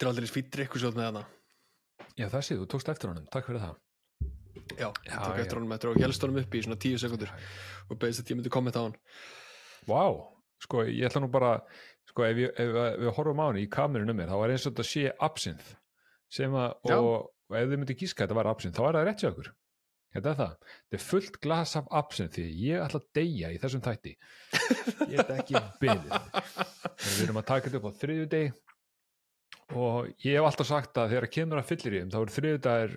Þetta er aldrei fýtt drikkusjóð með hana Já, þessi, þú tókst eftir honum, takk fyrir það. Já, Já, ég tók já. eftir honum eftir og helst honum upp í svona tíu sekundur og beðist að ég myndi kommenta á hann. Vá, sko, ég ætla nú bara sko, ef, ég, ef við- við horfum á hann í kamerunum mér, þá var eins og þetta sé absinthe sem að, og, ef þið myndi gíska þetta var absinthe, þá er það rétt hjá okkur Þetta er það, þetta er fullt glas af absinthe því ég ætla að deyja í þessum þætti. Ég er ekki byggðið við erum að taka þetta upp á þriðju deg og ég hef alltaf sagt að þegar kemur að fyllir í þeim þá eru þriðju dagar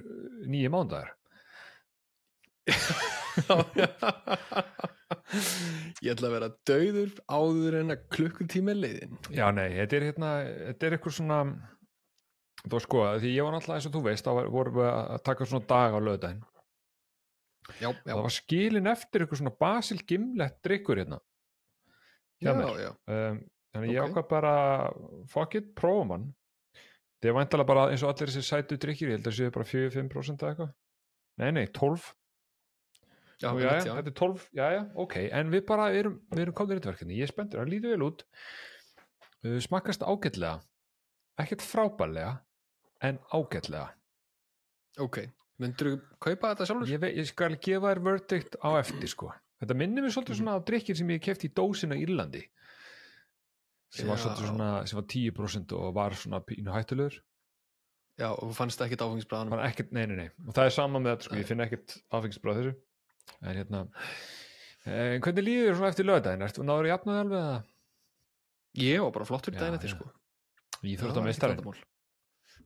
nýju mándagar Ég ætla að vera dauður áður en að klukkutími leiðin Já, nei, þetta er hérna, þetta er eitthvað svona þú sko, því ég var náttúrulega eins og þú veist, þá vorum við að taka svona dag á lögdæn, Já, já, það var skilin eftir eitthvað svona basil gimlett drikkur hérna já, já. um, þannig ég Ok. ákvað bara fuck it, prófum hann þetta er væntalega bara eins og allir þessi sætu drikkir, ég held að séu bara 4-5% eða eitthvað. Nei, nei, 12 já, Nú, já, já. þetta er 12, já, já, ok en við bara erum, við erum komnir í þetta verkefni. Ég er spenntur, það líður vel út. Uh, smakkast ágætlega. Ekkert frábærlega en ágætlega. Ok, myndur þú kaupa þetta sjálfur? ég, ég skal gefa þér verdict á eftir sko. þetta minnir mér svolítið svona á drikkir sem ég kefti í dósin á Írlandi sem var svona sem var 10% og var svona pínu hættulegur. Já, og fannst ekkit áfengisbræðanum Fann ekkert, nei, nei, nei, og það er sama með þetta sko, ég finn ekkert áfengisbráð þessu. En hérna en hvernig líður þér svona eftir lögdæðin, ertu náður í jafnaði alveg að Ég var bara flottur Já, daginn eftir sko. Ég Það þurft var að ekkert meistarinn vandamál.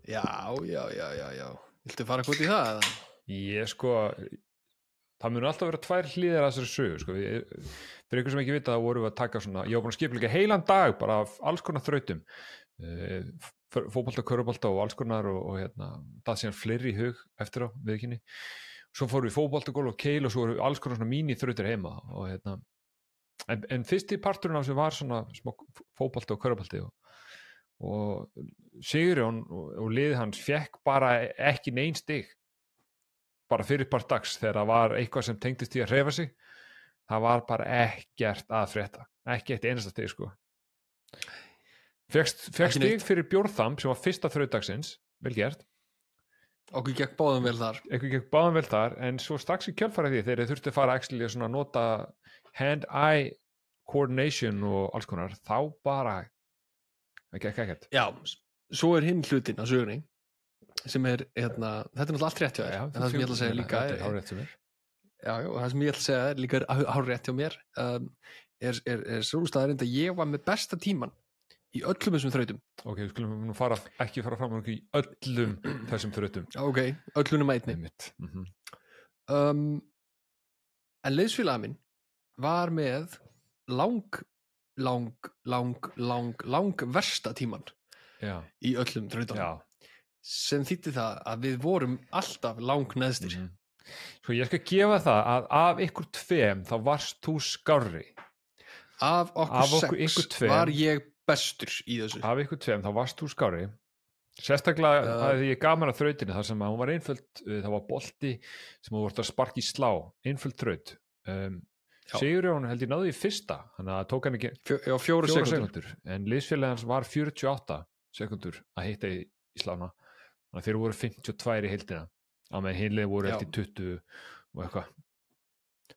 Já, já, já, já, já. Viltu fara hvort í það? Ég sko það mun alltaf vera tvær hlýðir að þessari sögu sko. Við- fyrir ykkur sem ekki vita þá vorum við að taka svona, ég var búin að skipa líka heilan dag bara af alls konar þrautum. Uh, fótbolta, körubolta og alls konar og, og hérna, það síðan fleiri í hug eftir á viðkynni svo fórum við fótbolta, gól og keil og svo voru alls konar svona míní þrautir heima og hérna en, en fyrsti parturinn af sem var svona smá fótbolta og körubolti og, og Sigurjón og, liði hans fekk bara ekki neinn stig bara fyrir part dags þegar það var eitthvað sem tengdist í að reyfa sig það var bara ekkert að frétta ekki eitt einasta stig sko. Ekki neitt. stig fyrir Bjórþam sem var fyrsta þraudagsins vel gert, Okkur gekk báðum vel þar. Eitthvað gekk báðum vel þar en svo strax í kjölfæra því þegar þeir þurfti að fara að nota hand-eye coordination og alls konar þá bara gekk ekkert. Já, svo er hinn hlutin á sögunni sem er, hérna, þetta er náttúrulega allt rétt hjá þér en það sem ég ætla að segja líka er, hárrétt sem er já, og það sem ég ætla að segja líka er hár rétt hjá mér um, er, er, er svo staðarind að ég var með besta tíman í öllum þessum þrautum. Ok, við skulum nú fara, ekki fara fram í öllum þessum þrautum. Ok, öllunum að einni. Einmitt. Mhm. um, en leiðsfélagin minn var með lang lang, lang, lang, lang versta tíman já, í öllum þrautunum. Já sem þýtti það að við vorum alltaf lang neðstir. Mhm. Sko ég skal gefa það að af ykkur tveim þá varst þú skárri. Af okkur Af okkur- sex tveim. var ég bestur í þessu. Af ykkur tveim þá varst þú skárri. Sérstaklega uh, því ég gaf mér að þrautinu þar sem að hún var einföld uh, það var bolti sem þú vart að sparki í slá einföld þraut. Um. Sigurjón held ég náði í fyrsta þannig að tók hann ekki Fjó, já, fjóra fjóra sekundur sekundur en liðsfélagi hans var 48 sekundur að hitta í, í slána þannig að þeir voru 52 í heildina. Á meðan hinlega voru eftir 20 og eitthvað.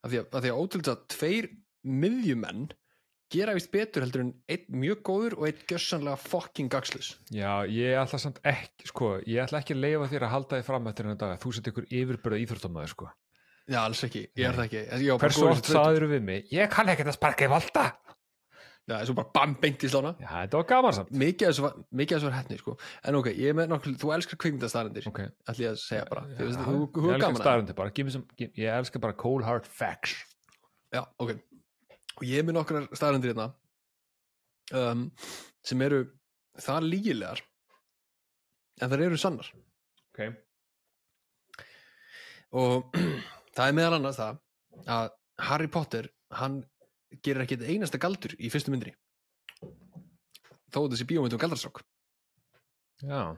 Af því að, að, að ótrúlega tveir miðjumenn gera vist betur heldur en einn mjög góður og einn gjössanlega fucking gagslus Já, ég ætla samt ekki, sko, ég ætla ekki að leifa þér að halda þig fram eftir hennar dag að þú sett ykkur yfirbörða íþróttamæður, sko. já, alls ekki, ég er það ekki. Hversu oft saður við mig? Ég kann ekki að sparka í volta. Já, svo bara bam, beint í slána Já, þetta var gaman samt. mikið af þessu var, þessu var hætni sko. en ok, ég með nokkuð, þú elskar kvikmyndastarendir Ok. ætlum ég að segja bara Þú veist, já, þú, ég er gaman að staðarundi bara, give me some, give, ég elska bara cold hard facts. Já, ok. Og ég með nokkrar staðarendir hérna um, sem eru það lígilegar en það eru sannar Ok. og það er meðal annars það að Harry Potter hann gerir ekki einasta galdur í fyrstu myndri þó þessi bíómynd um galdrastrák Já,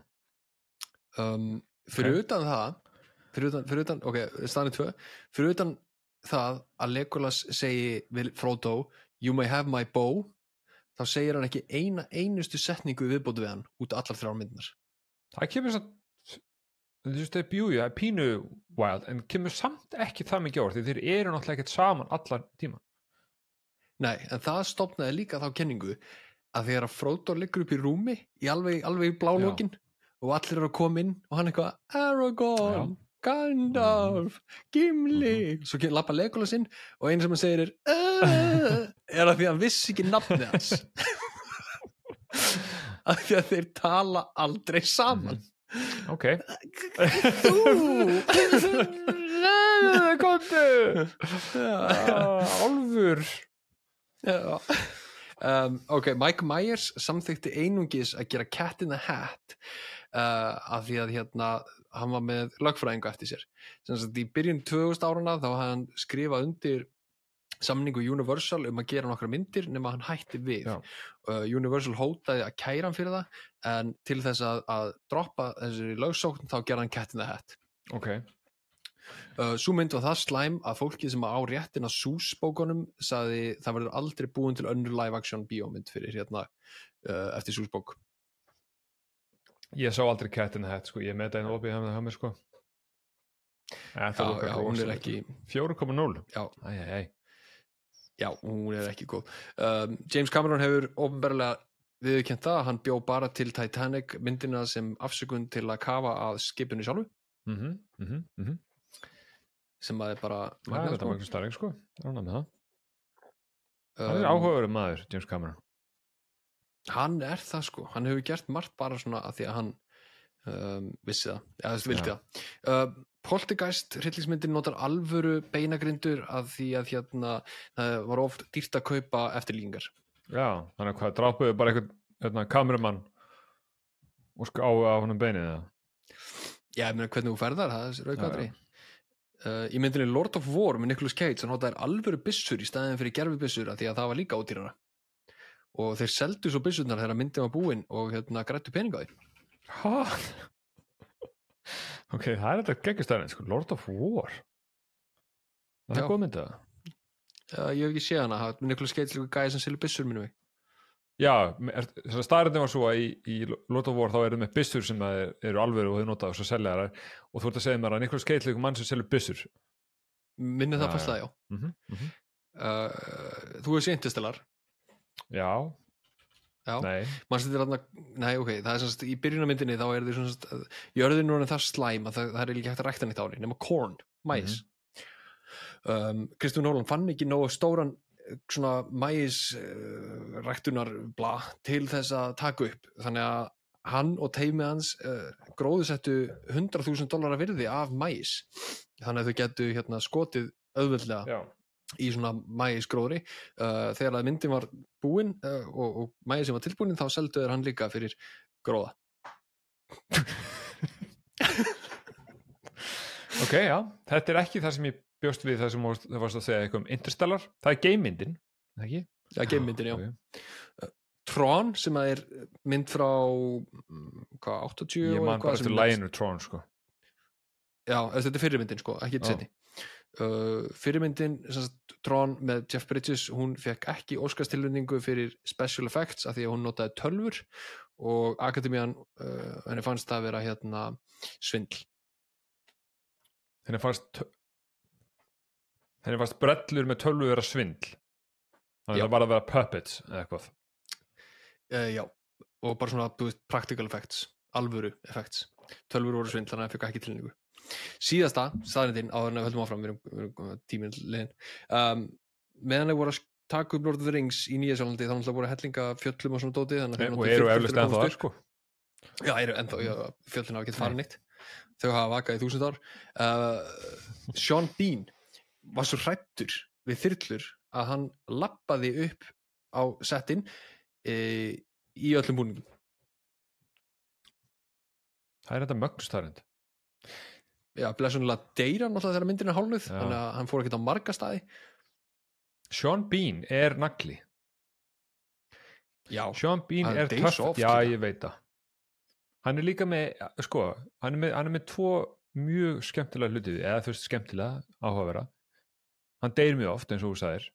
um, fyrir utan það fyrir utan, fyrir utan, ok, staðan er tvö. Fyrir utan það að Legolas segi við Frodo you may have my bow þá segir hann ekki eina einustu setningu viðbótu við hann út af allar þrjár myndinar það kemur samt þú veist, það er bjúi, það er pínu wild, en kemur samt ekki það mikið orð því þeir eru náttúrulega ekkert saman allar tíma Nei, en það stopnaði líka þá kenningu að þegar að Frodo liggur upp í rúmi í alveg, alveg í blálókin og allir eru að koma inn og hann eitthvað Aragorn, Gandalf Gimli, Mhm. svo kemur lappa Legolas inn og einu sem hann segir er "Uh," er að því að hann vissi ekki nafni hans. Að því að þeir tala aldrei saman. Ok. Þú! Komdu! Já. álfur. Já. Um, ok, Mike Myers samþykti einungis að gera Cat in the Hat uh, af því að hérna hann var með lögfræðingu eftir sér. Sem sagt í byrjun 2000 árana þá hafði hann skrifað undir samningu Universal um að gera nokkra myndir nema hann hætti við. Uh, Universal hótaði að kæra hann fyrir það en til þess að, að droppa þessari lögsókn þá gera hann Cat in the Hat. Ok, Uh, svo mynd var það slæm að fólkið sem á réttin að súsbókunum saði það verður aldrei búin til önnur live action bíómynd fyrir hérna uh, eftir súsbók ég sá aldrei Cat in the Hat sko, ég með þetta einu opið það það mér sko. Já, já, hún er ekki 4,0 já, æj, æj, já, hún er ekki góð. Um, James Cameron hefur ofnbarlega viðurkent það að hann bjó bara til Titanic myndina sem afsökun til að kafa að skipinu sjálfu. Mhm, mhm, mhm sem að er bara magnað, sko. Magnús Starring sko, rána með það. Um, Hann er áhugaverið maður, James Cameron. Hann er það sko, hann hefur gert margt bara svona að því að hann um, vissi það, eða veist, vildi það. Uh, Poltergeist hryllingsmyndin notar alvöru beinagrindur að því að hérna það var oft dýrt að kaupa eftirlíkingar. Já, þannig að hvað, drápuðu bara einhvern hérna, kameramann og skáðu á honum beinið já, ég meina hvernig þú ferðar, það er Já, raukvæðri uh, í myndinni Lord of War með Nicolas Cage, hann notaði alvöru byssur í staðin fyrir að því að það var líka ódýrara. Og þeir seldu svo byssurnar þegar myndin var búin og hérna grættu peninga á því. Hæ? ok, það er þetta geggjastæðin, sko, Lord of War? Það er góð myndið uh, ég hef ekki séð hana, Nicolas Cage líka gæði sem selur byssur minnum við Já, staðrændin var svo að í, í Lord of War þá eru með byssur sem er- eru alvöru og þau nota og svo selja þær og þú ert að segja mér að Nicolas Cage líka mann sem selur byssur. Minni það fast það, já. mm -hmm, mm -hmm. uh, þú hefur séð Interstellar? Já, já, þetta er þarna nei, ok, það er semst í byrjunarmyndinni þá er því svona jörðin nú er það slæm að það, það er ekki hægt að rækta nýtt ári nema korn, mæs um, Kristján Nólan fann ekki nógu stóran svona mæs uh, ræktunar bla til þess að taka upp. Þannig að hann og teimið hans uh, gróðusettu 100.000 dólar virði af mæs. Þannig að þau getu hérna skotið auðveldlega Já, í svona mægisgróðri uh, þegar að myndin var búin uh, og, og mægi sem var tilbúin þá seldu þeir hann líka fyrir gróða. Ok, já, þetta er ekki það sem ég bjóst við það sem það varst að segja eitthvað um Interstellar, það er game-myndin ekki? ja, geimmyndin, já. ok. Tron sem að er mynd frá mm, hvað, 80 Ég man bara eftir er- læginu Tron sko. já, þetta er fyrirmyndin sko, ekki þetta uh, fyrirmyndin sagt, Tron með Jeff Bridges hún fekk ekki óskastilvinningu fyrir special effects af því að hún notaði tölfur og Akademían uh, henni fannst það að vera hérna svindl henni fannst henni fannst brellur með tölvu vera svindl. Þannig að það var að vera puppets eða eitthvað. Uh, já, og bara svona veist, practical effects, alvöru effects. Tölfur voru svindl, þannig að það fekk ekki tilningu síðasta, staðnindin áður en að við höldum áfram, við erum, tíminn liðin um, meðan þeir voru að taka upp Lord of the Rings í Nýjasjálandi þá náttúrulega voru hellinga fjöllum og svona dóti þannig að og eru eflust til að en það komast upp. sko. já, eru ennþá, já, fjöllin hafa ekki farið neitt. Þau hafa vakað í þúsund ár. Uh, Sean Bean var svo hrættur við þyrlur að hann lappaði upp á settin e, í öllum búningum. Það er þetta mögnustarind já, blessunlega deyra náttúrulega þegar myndin er hálnuð þannig að hann fór ekkert á marga staði. Sean Bean er nagli. Já, Sean Bean er oft já líka. ég veit það. Hann er líka með sko, hann er með, hann er með tvo mjög skemmtilega hlutið eða þú veist skemmtilega áhugavera hann deyr mjög oft eins og þú sagðir.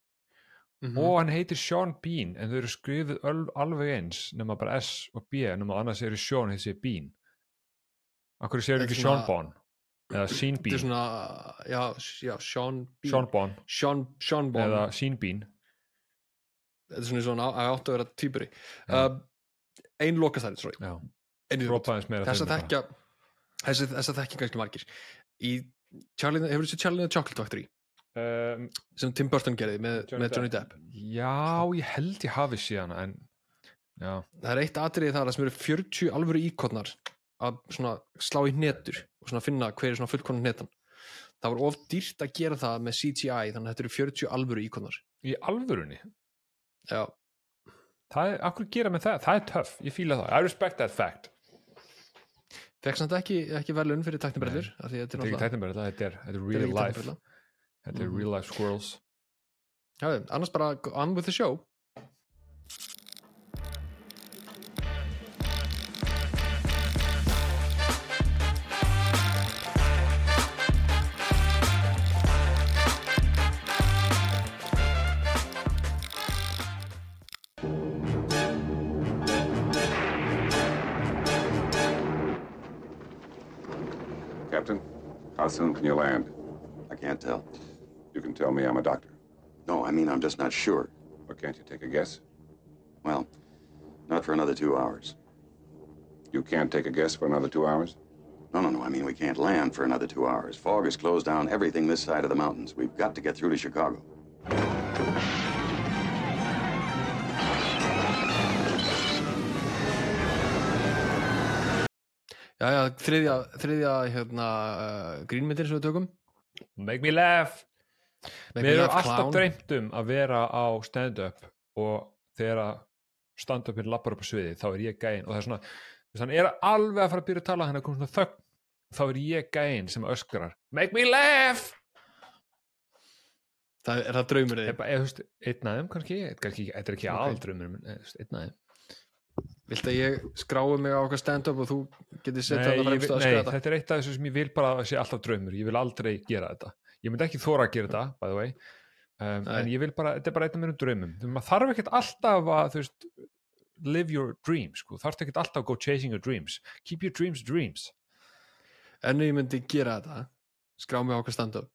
Mm og hann heitir Sean Bean en þau eru skrifið alveg eins nema bara S og B nema annars eru Sean þessi Bean. Akkur séu ekki Sean Bon eða Sean Bean. svona, já, já Sean Bean. Sean Bon Sean, Sean Bon eða Sean Bean. Þetta er svona svona að átt að vera týpuri uh, ein lokastæri, sorry. Já, ein í dropa aðeins meira þess að þeim þekkja þess, að þekkja kannski margir. Í Charlie, hefur þessi Charlie and the Chocolate Factory. Um, sem Tim Burton gerði með Johnny með Johnny Depp. Já, ég held ég hafi síðan en já, það er eitt atriði þar sem eru 40 alvöru íkotnar að slá í hnetur og finna hver er svona fullkonan hnetan. Það var of dýrt að gera það með CGI þannig að þetta eru 40 alvöru íkotnar í alvörunni? Já, það er, akkur gera með það, það er töff ég fíla það, I respect that fact. Fekk samt ekki, ekki verðlun fyrir taknibrellur af því þetta er ekki tæknum þetta er, real life. Þetta er Mhm. real life squirrels Já, annars bara on with the show Captain, how soon can you land? I can't tell. You can tell me I'm a doctor. No, I mean, I'm just not sure. Or can't you take a guess? Well, not for another two hours. You can't take a guess for another two hours? No, no, no. I mean, we can't land for another two hours. Fog has closed down everything this side of the mountains. We've got to get through to Chicago. Já, já, þriðja, þriðja hérna, uh, grínmyndir sem við tökum make me laugh Make við erum alltaf dreymt um að vera á stand-up og þegar að stand-upin lappar upp á sviði þá er ég gæinn. Og það er svona hann er alveg að fara að byrja að tala hann er komið svona þögn þá er ég gæinn sem öskrar make me laugh! Það er það draumur þig eða, þú veist, einn aðeim kannski þetta er ekki aðaldrömmur einn aðeim Vilt að ég skrái mig á okkar stand-up og þú getur sett Nei, það fremst að nei öskra þetta? þetta er eitt af þessu sem ég vil bara að sé alltaf draumur ég vil aldrei gera þetta ég myndi ekki þóra að gera þetta, by the way. Um, en ég vil bara, þetta er bara einn af mínum draumum. Þú maður þarf ekkert alltaf að þú veist, live your dreams sko. þarf ekkert alltaf að go chasing your dreams. Keep your dreams dreams. En ef ég myndi gera þetta skrá mig á okkar stand-up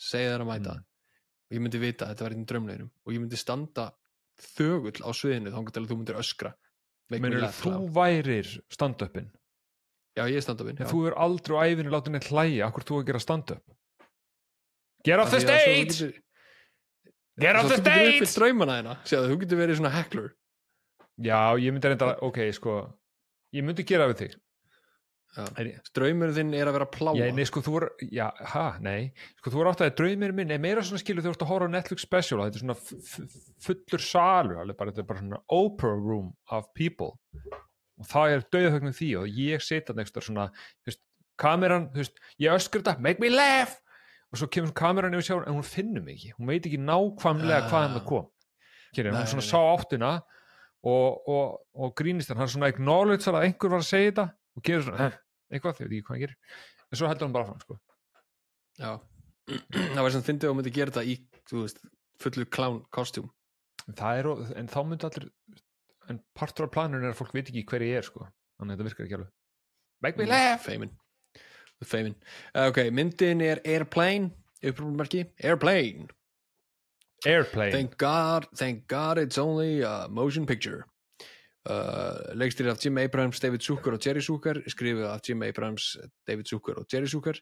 segja þær að mæta Mm. og ég myndi vita að þetta var einn draumleginum og ég myndi standa þögull á sviðinu þá til að þú myndir öskra. Menur, þú værir stand-upin? Já, ég er stand-upin þú er aldrei á æfinu látið neitt hlæja. Akkur þú að gera stand-up get off the að stage! get off the þú getur stage! draumana þeina Sjáðu, þú getur verið svona heckler. Já, ég myndi reynda, ok, sko ég myndi gera við þig. Draumurinn þinn er að vera pláa Já, nei, sko, þú er, já, ha, nei. Sko, þú er átt að draumir minn er meira svona skilu þegar þú ert að horfa á Netflix special þetta er svona fullur salur þetta er bara svona opera room of people. Og það er döðhögnum því og ég sita nextur svona, þú veist, kameran þú veist, ég öskur þetta, make me laugh og svo kemur kameran yfir sjálf en hún finnur mig ekki, hún veit ekki nákvæmlega Ah. hvaðan það kom. Hún Nei, svona nei, sá áttina og, og, og grínist hann svona acknowledge að einhver var að segja þetta og gerir svona, "Eh, eitthvað, ég veit ekki hvað hann gerir. En svo heldur hann bara fram, sko. Já. Það var sem fyndið að þú myndi gera þetta í þú veist, fullu clown kostjúm. En þá myndi allir en partur af planinu er að fólk veit ekki hver ég er sko. þannig að þetta virkar ekki alveg. Make me laugh! Feimin Feimin uh, Ok, myndin er Airplane upprúfummerki, Airplane. Airplane, Thank God, thank God it's only a motion picture. Uh, Leikstýrið af Jim Abrams, David Zucker og Jerry Zucker skrifið af Jim Abrams, David Zucker og Jerry Zucker.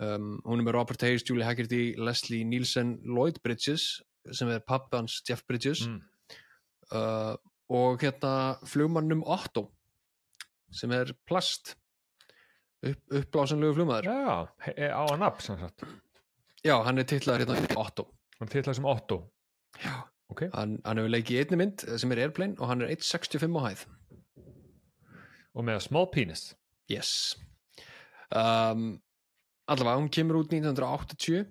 Um, hún er með Robert Hayes, Julie Haggerty, Leslie Nielsen Lloyd Bridges sem er pappans Jeff Bridges. Mm. uh, og hérna flugmannum Otto sem er plast upp, uppblásanlegu flugmaður. Já, á að nafn sem sagt. Já, hann er titlaður hérna Otto. Hann titlaði sem Otto. Já. ok, hann, hann hefur leikið í einni mynd eh, sem er Airplane og hann er 1.65 á hæð. Og með small penis. Yes. Um, allavega, hún kemur út 1980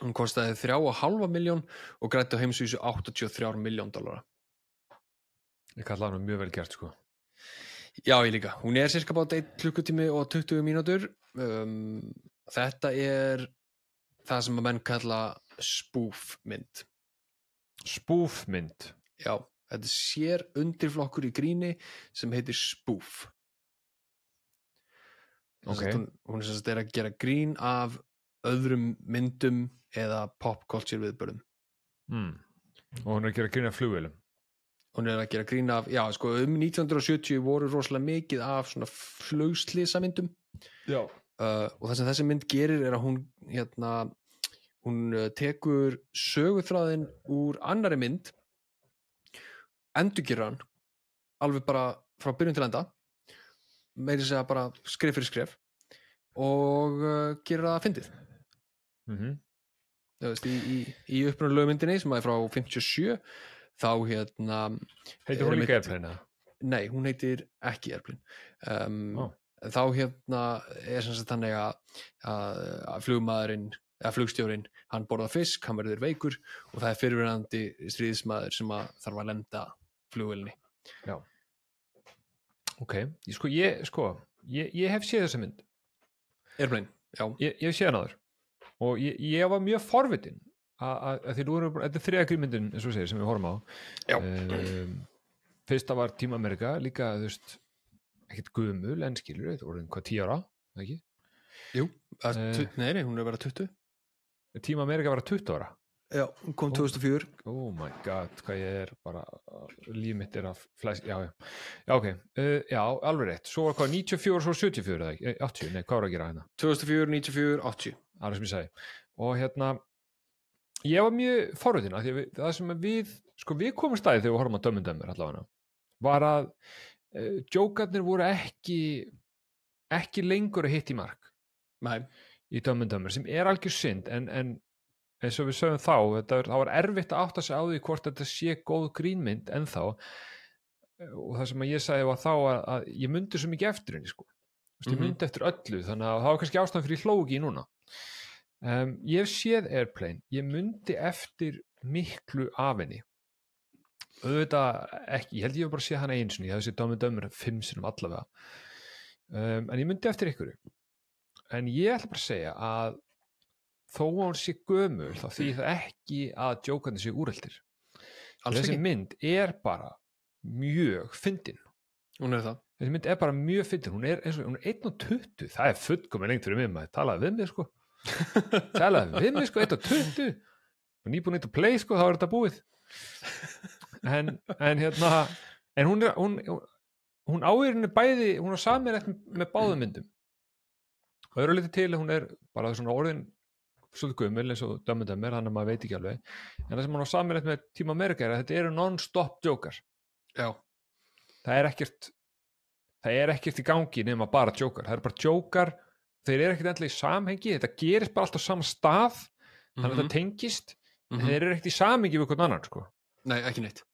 hún kostaði 3,5 miljón og grætti á heimsvísu 83 miljón dollara. Ég kalla hann mjög vel gert sko Já, ég líka. Hún er cirka bát 1 klukkutími og 20 mínútur. Um, þetta er það sem að menn kalla spoof mynd. spoofmynd Já, þetta er sér undirflokkur í gríni sem heitir spoof. Sem Ok. sagt, hún, hún er að gera grín af öðrum myndum eða pop culture viðbörðum mm. og hún er að gera grína flugvélum hún er að gera grín af, já sko um 1970 voru rosalega mikið af svona flugslisa myndum já, uh, og það sem þessi mynd gerir er að hún hérna, hún uh, tekur söguþráðin úr annari mynd endurgerir hann alveg bara frá byrjun til enda meiri segja bara skref fyrir skref og uh, gerir það fyndið. Mm veist, í, í, í upprunalegu myndinni sem er frá 57 þá hérna heitir hún líka Airplane nei, hún heitir ekki Airplane. Um, Ó. þá hérna er sem sagt þannig að, að, að flugmaðurinn eða flugstjórin, hann borða fisk, hann verður veikur og það er fyrirverandi stríðismadur sem að þarf að lenda flugvélni ok, ég, sko, ég, sko ég, ég hef séð þessa mynd. Airplane, já, ég, ég hef séð hann áður. Og ég, ég var mjög forvitin að, því nú erum þetta er þriða grímyndin eins og segir sem við horfum á. Um, fyrsta var Tíma Amerika líka þú veist ekkert gumul en skilur þetta voru hvað tíu ára ekki? jú Eh. uh, nei, nei, hún er vera 20 Tíma Amerika var að 20 ára. Já, hún kom 2004 oh my god, hvað ég er bara líf mitt er að flæs já, já, já ok, uh, já, alveg rétt. Svo var hvað 94 og svo 74 eða ekki? Eh, 80, nei, hvað var að gera hérna? 2004, 94, 80 alveg sem ég segi og hérna ég var mjög forvitin að við, það sem við sko við komum stæði þegar við horfum að dömum dömur allavega var að uh, jókarnir voru ekki ekki lengur að hitt í mark nei, í dömum dömur sem er algjör synd en, en eins og við sögum þá þetta, það var erfitt að átta sig á því hvort þetta sé góð grínmynd ennþá og það sem ég sagði var þá að, að ég myndi svo mikið eftir henni sko. Þú veist, ég Mhm. myndi eftir öllu þannig að það var kannski ástæðan fyrir ég hló ekki í núna um, ég hef séð Airplane. Ég myndi eftir miklu af henni. Auðvitað ekki, ég held ég hef bara séð hana einu sinni, ég hef séð Dömur Dömur fimm sinum allavega. Um, en ég myndi eftir ykkur en ég ætla bara að segja að þó að hún sé gömul þá því það ekki að djókandi sé úreldir þessi mynd er bara mjög fyndin. Hún er það. Þessi mynd er bara mjög fyndin. Hún er eins og hún er 1.20 það er fullkomin lengt fyrir mig maður talaði við mig sko talaði við mig sko 1.20 og nýbúin eitt að play sko þá er þetta búið. En, en hérna en hún er hún, hún áýrinni bæði hún er saminlegt með báðum myndum. Og eru litið til hún er bara svona orðin svolítið gömul eins og dömmu dömmur þannig að maður veit ekki alveg. En það sem hún á saminlegt með tíma Amerika er að þetta eru non-stop jókar já, það er ekkert það er ekkert í gangi nema bara jókar það er bara jókar, þeir eru ekkert endlega í samhengi þetta gerist bara alltaf á sama stað þannig að Mhm, það tengist en mhm. þeir eru ekkert í samhengi við hvern annan sko. Nei, ekki neitt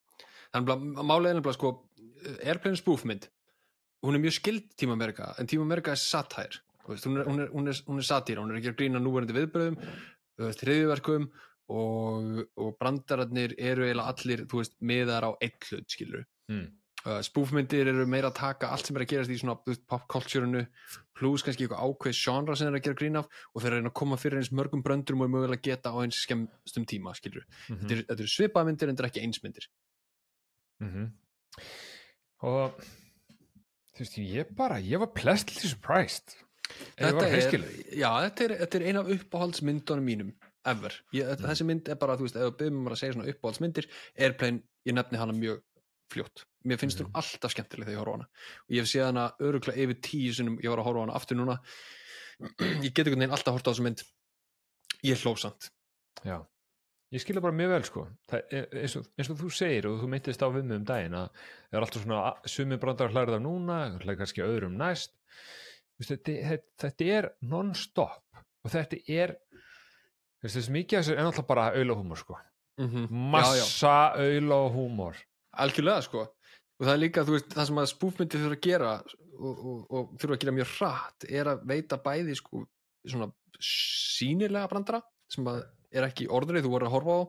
Þannig að er nefnilega sko Airplane spoofmynd hún er mjög skild Tíma Amerika en Tíma Amerika er veist, hún, er, hún, er, hún, er, hún er satíra, hún er ekki að grína núverandi viðbröðum þriðjuverkum og, og brandararnir eru eiginlega allir, þú veist, miðar á eitt hlut, skilur mm. Uh, spoofmyndir eru meira að taka allt sem er að gerast í svona popkultúrinu plus kannski eitthvað ákveð genre sem er að gera grín af og þeir reyna að koma fyrir eins mörgum bröndurum og mögulega geta á eins skemmstum tíma, skilur Mm þetta, er, þetta eru svipaðmyndir en þetta er ekki einsmyndir -hmm. og þú veist, ég bara ég var pleasantly surprised. Þetta er, já, þetta er, þetta er ein af uppáhaldsmyndunum mínum ever, ég, Mm. þetta, þessi mynd er bara þú veist, ef við byrjum að segja svona uppáhaldsmyndir Airplane, ég nefni hana mjög fljótt mér finnst Mm. hún alltaf skemmtileg þegar ég horfa á hana. Og ég hef séð hana öruglega yfir tíu sinum ég var að horfa á hana aftur núna. Ég get einhvern veginn alltaf horta á þessu mynd. Ég er hlósamt Já, ég skilja bara mjög vel sko. Það er, eins, og, eins og þú segir og þú myndist á við mig um daginn að það er alltaf svona sumi brandar hlærið af núna, hlærið kannski öðrum næst. Þetta, þetta, er non-stop og þetta er þessi mikið af þessu er náttúrulega bara auðlahúmor sko. Mm -hmm. massa auðlahúmor algjörlega sko og það er líka, þú veist, það sem að spúfmyndir þurfa að gera og, og, og þurfa að gera mjög hratt er að veita bæði sko svona sínilega brandara sem að er ekki orðrið þú voru að horfa á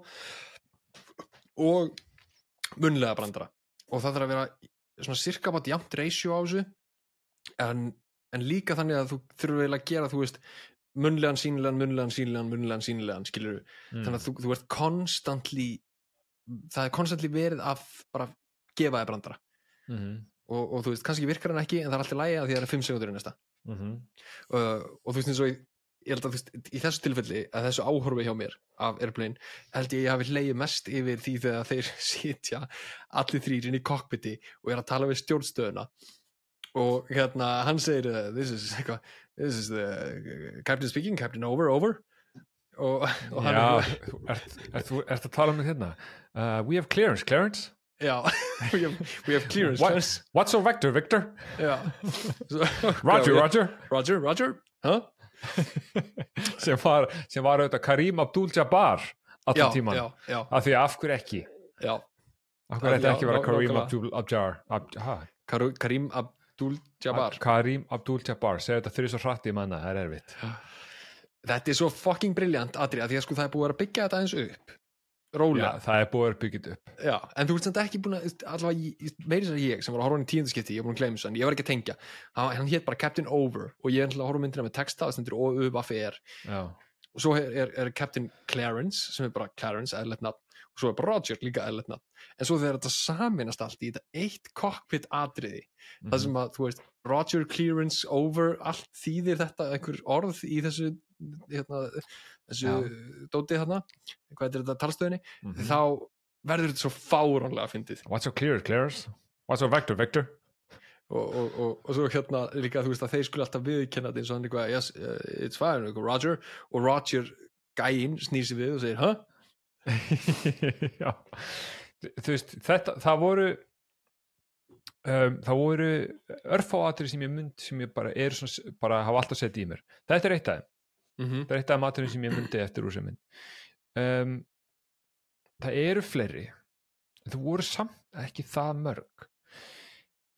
og munlega brandara og það þarf að vera svona cirka bát jafnt ratio á þessu en, en líka þannig að þú þurfa eiginlega að gera, þú veist munlegan, sínilegan, munlegan, sínilegan, munlegan, sínilegan skilur mm. þannig að þú, þú ert konstantli það er konstantli verið að bara gefa þér brandara. Mm -hmm. og, og þú veist, kannski virkar hann ekki en það er alltaf lægi að því að það er 5 sekundur í næsta. Mhm. uh, og þú veist eins og ég, ég held að þú veist, í þessu tilfelli að þessu áhorfi hjá mér af Airplane held ég að ég hafi leið mest yfir því þegar þeir sitja allir þrýr inn í cockpiti og er að tala við stjórnstöðuna. Og hérna hann segir uh, this is, eitthvað, this is the uh, captain speaking, captain over, over. Og, og hann Já, er ert, ert, þú- ert að tala um hérna? Uh, We have clearance, Clarence já, we have, we have clearance. What. What's your vector, Victor? Svo- Roger, Já, Roger. Roger, Roger. Huh? sem var, sem var auðvitað Karim Abdul-Jabbar allan tíman af því af hverju ekki? Já. Af hverju Já, ekki ná- Karim. Abdul-Jabbar Ab, Karim Abdul-Jabbar. Karim Abdul-Jabbar. Segja þetta þrjus og hratt í manna, það er erfitt. Þetta er svo fucking briljant Adri, að því að sko það er búið að byggja þetta eins upp rólega, Já, það er búið að byggja upp. Já, en þú veist þetta ekki búin að allavega, ég- meiri sér ég sem var að horfa hann í tíundaskipti, ég er búin að gleyma þessu, en ég var ekki að tengja. Hann, hann hétt bara Captain Over og ég er ætla að horfa myndina með texta, það stendur O-U-B-A-F-E-R Já, og svo er, er, er Captain Clarence sem er bara Clarence, eðlert nafn og svo er bara Roger líka eðlert nafn. En svo þegar þetta saminast allt í þetta eitt cockpit atriði Mhm. það sem að, þú veist, Roger Clearance over, allt þýðir þetta einhver orð í þessu hérna, þessu dótið þarna hvað er þetta talstöðinni Mhm. þá verður þetta svo fáránlega fyndið What's your clearance, Clarence? What's your vector, Victor? og, og, og, og svo hérna líka þú veist að þeir skulle alltaf viðkenna þetta eins og hann eitthvað, yes, uh, it's fine, eitthvað, Roger og Roger gæinn snýr sig við og segir, huh? Já Þú veist, þetta, það voru um, það voru örfáatrið sem ég mynd sem ég bara er svona, bara hafa alltaf sett í mér þetta er eitt af þeim, Mm -hmm. af maturinn sem ég myndi eftir úr sem mynd. Um, það eru fleiri það voru samt ekki það mörg.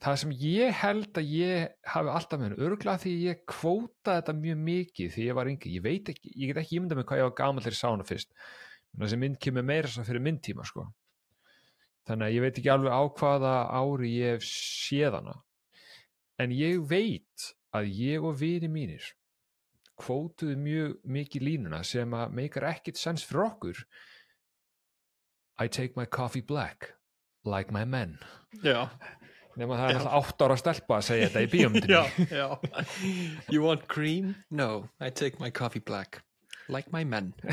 Það sem ég held að ég hafi alltaf með örgulega því ég kvótaði þetta mjög mikið því ég var yngi, ég veit ekki, ég get ekki ímyndað með hvað ég var gaman þegar ég sá hana fyrst. Þessi mynd kemur meira svo fyrir myndtíma sko. þannig að ég veit ekki alveg á hvaða ári ég hef séð hana. En ég veit að ég og vini mínir kvótuðu mjög mikið línuna sem að meikar ekkit sens fyrir okkur. I take my coffee black like my men. Já, nema það er alltaf átt ára stelpa að segja þetta í já. You want cream? No, I take my coffee black like my men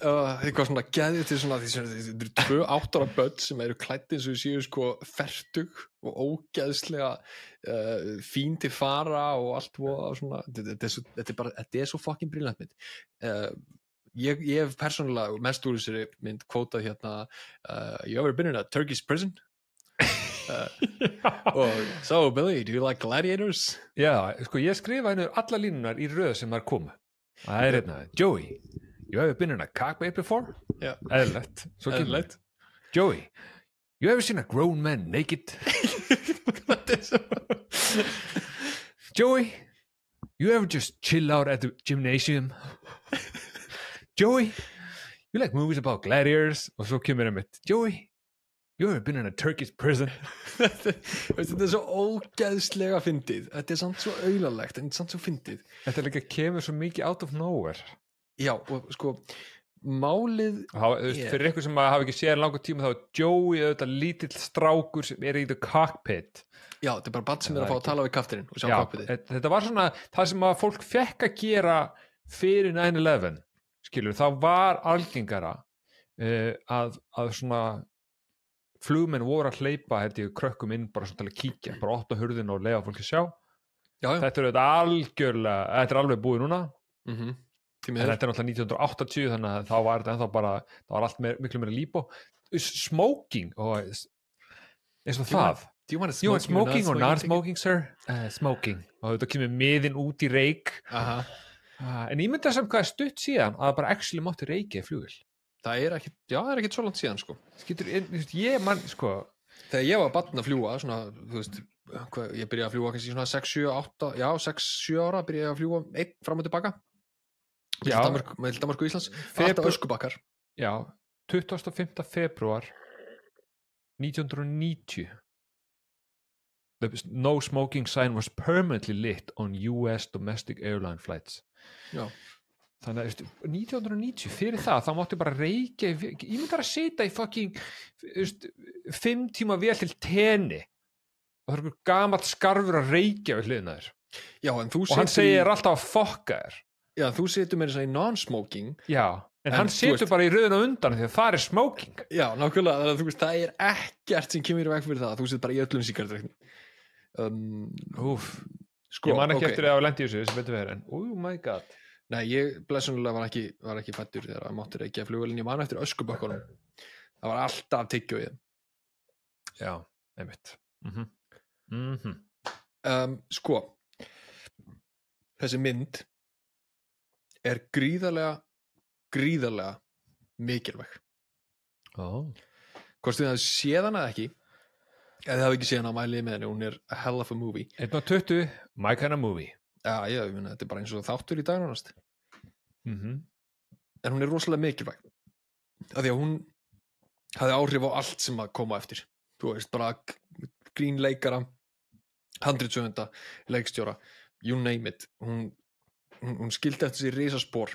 eitthvað svona geðið til svona þetta eru tvö áttára börn sem eru klætt eins og séu sko fertug og ógeðslega uh, fín til fara og allt voða svona, þetta, er er bara þetta er svo fucking brillant mynd. Uh, ég, ég hef persónulega mest úr þessari mynd kvótað hérna uh, you ever been in a Turkish prison? Og so Billy, do you like gladiators? Já, sko ég skrifa henni alla línunar í röð sem þar komu það er hérna, Joey you ever been in a cockpit before? Já. kemur Eðlilegt. Joey, you ever seen a grown man naked? Þetta er svo Joey, you ever just chill out at the gymnasium? Joey, you like movies about gladiators? Og svo kemur einmitt, Joey, you ever been in a Turkish prison? þetta er svo ógeðslega fyndið þetta er samt svo auðalegt en samt svo fyndið Þetta líka kemur svo mikið out of nowhere. Já og sko málið þú veist, fyrir ykkur sem hafa ekki séð langur tíma þá er Joey auðvitað lítill strákur sem er í the cockpit. já þetta er bara bann sem er Það að fá að tala við kaftirinn og sjá Já, kappið þetta var svona það sem að fólk fekk að gera fyrir 9-11 skilur, þá var algengara uh, að, að svona flugmenn voru að hleypa held ég krökkum inn bara svona til að kíkja bara opna hurðin og lega fólki sjá já, já. þetta er þetta algjörlega, þetta er alveg búið núna Mm -hmm. En þetta er náttúrulega 1980 þannig að þá var þetta ennþá bara það var allt meir, miklu meira lípo smoking og eins og það do you want want smoking or not smoking, sir? Uh, smoking. Og þetta kemur miðin út í reik. Aha. Uh, en ég myndi að sem hvað er stutt síðan að bara actually mátti reiki í flugil. það er ekki, já það er ekki svo langt síðan sko Skýtur, ég mann, sko, þegar ég var barn að fljúa svona, þú veist, ég byrjaði að fljúa kannski svona 6, 7, 8, já 6, 7 ára byrjaði að fljúa einn fram og tilbaka. Með Danmark og Íslands. Alltaf öskubakkar. Já, 25. februar 1990 The no smoking sign was permanently lit on US domestic airline flights. já, Þannig að veistu, 1990, fyrir það, þá máttu bara reykja, í- ég myndi að setja í fucking, fimm tíma vel til tenni. Og það er einhver gamall skarfur að reykja við hliðina þér. Já, en þú og hann segir alltaf að fokka þér já, þú situr með þess að í non-smoking. Já, en, En hann setur bara í röðuna undan því að það er smoking. Já, nákvæmlega, þannig að þú veist, það er ekkert sem kemur í veg fyrir það, þú situr bara í öllum síkartrekni um, Úf, sko, ég man ekki ok. eftir að hafa lendi í þessu sem betur verið en, oh my god. Nei, ég blessunlega var ekki, var ekki fættur þegar að máttur ekki að flugvelin, ég man eftir öskubökkunum. Það var alltaf þeim já, einmitt. Mm -hmm. um, sko þessi mynd er gríðarlega gríðarlega mikilvæg. Oh. hvort þið hafði séð hana eða ekki eða þið hafði ekki séð hana að mælið með henni hún er a hell of a movie. 1 og 20, my kind of movie. Já, ég, ég meina, þetta er bara eins og þáttur í dag mm -hmm. en hún er rosalega mikilvæg af því að hún hafði áhrif á allt sem að koma eftir. Þú veist, bara g- grín leikara handritsöfunda leikstjóra, you name it. Hún, hún, hún skildi eftir sér risaspor.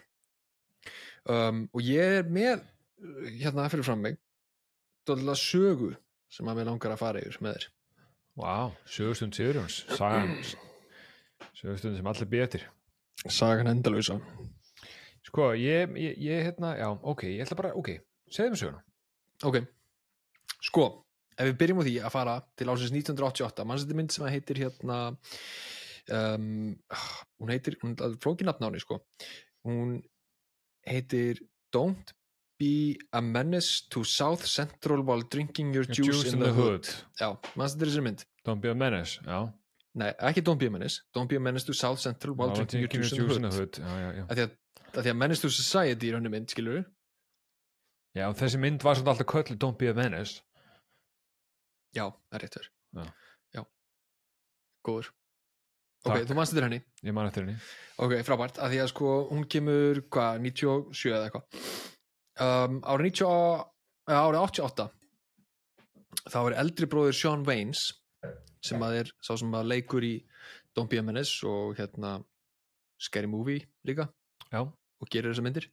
Um, og ég er með uh, hérna fyrir fram mig dóðlega sögu sem að mér langar að fara yfir með þér. Wow, sögustund Sigurjóns sagan sögustund sem allir býð eftir sagan endalausa. Sko, ég, ég, ég hérna, já, ok ég ætla bara, ok, segðu mér söguna. Ok, sko ef við byrjum á því að fara til ásins 1988 mannsætti mynd sem að heitir hérna um, hún heitir hún er flókin nafnáni sko. Hún heitir Don't be a menace to South Central while drinking your juice, in, the, hood, já, mannsætti þessari mynd? Don't be a menace, já. Nei, ekki Don't be a menace. Don't be a menace to South Central while While drinking your juice, in the hood, já, já, já. Af því að, að því að menace to society er henni mynd, skilur já, og þessi mynd var svolítið alltaf köllu don't be a menace. Já, það er rétt þér. Já. já, góður ok, Takk. þú manst þetta henni? Ég man eftir henni. Ok, frábært, að því að sko hún kemur, hvað, 97 eða eitthvað. Um, árið 90 eða árið 88 þá er eldri bróðir Sean Waynes sem að er sá sem að leikur í Don't Be a Menace og hérna Scary Movie líka. Já, og gerir þessar myndir.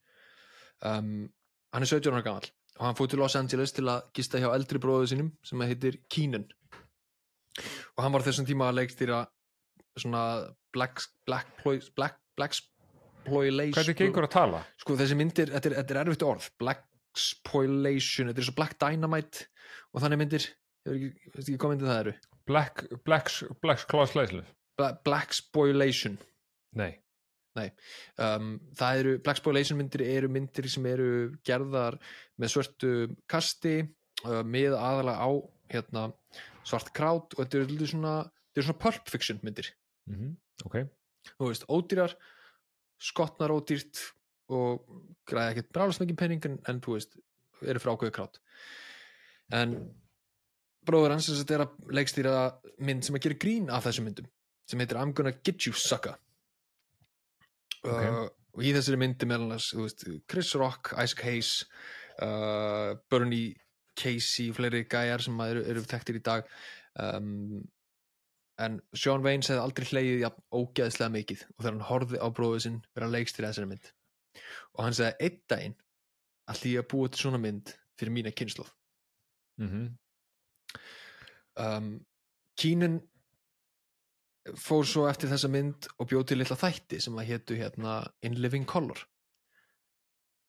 Um, hann er 17 ára gamall og hann fór til Los Angeles til að gista hjá eldri bróðu sínum sem að heitir Keenan. Og hann var á þessum tíma að leikstýra svona black, black, black, black, spoilation hvernig gengur að tala? sko þessi myndir, þetta er, þetta er erfitt orð black spoilation, þetta er svo black dynamite og þannig myndir ekki, veist ekki hvað myndir það eru? Black, Black, Black Bla- black spoilation. Nei, um, það eru, Black Spoilation myndir eru myndir sem eru gerðar með svörtu kasti uh, með aðalega á hérna, svart krát og þetta eru svona, eru svona pulp fiction myndir mm ok. Þú veist, ódýrar skotnar ódýrt og græða ekkert bráðast mikið penning en, þú veist, eru frá ákveðu krát en bróður hans er að leikstýra mynd sem að gera grín af þessum myndum sem heitir I'm gonna get you sucker. Ok. uh, og í þessari myndi meðal annars þú veist, Chris Rock, Isaac Hayes uh, Bernie Casey fleiri gæjar sem eru, eru þekktir í dag. Um, en Sean Waynes hefði aldrei hlegið jafn ógeðslega mikið. Og þegar hann horfði á bróðu sinn vera leikstýra þessari mynd. Og hann segði einn daginn allir ég að búa til svona mynd fyrir mína kynslof mm um, Keenan fór svo eftir þessa mynd og bjóð til litla þætti sem að hétu hérna In Living Color.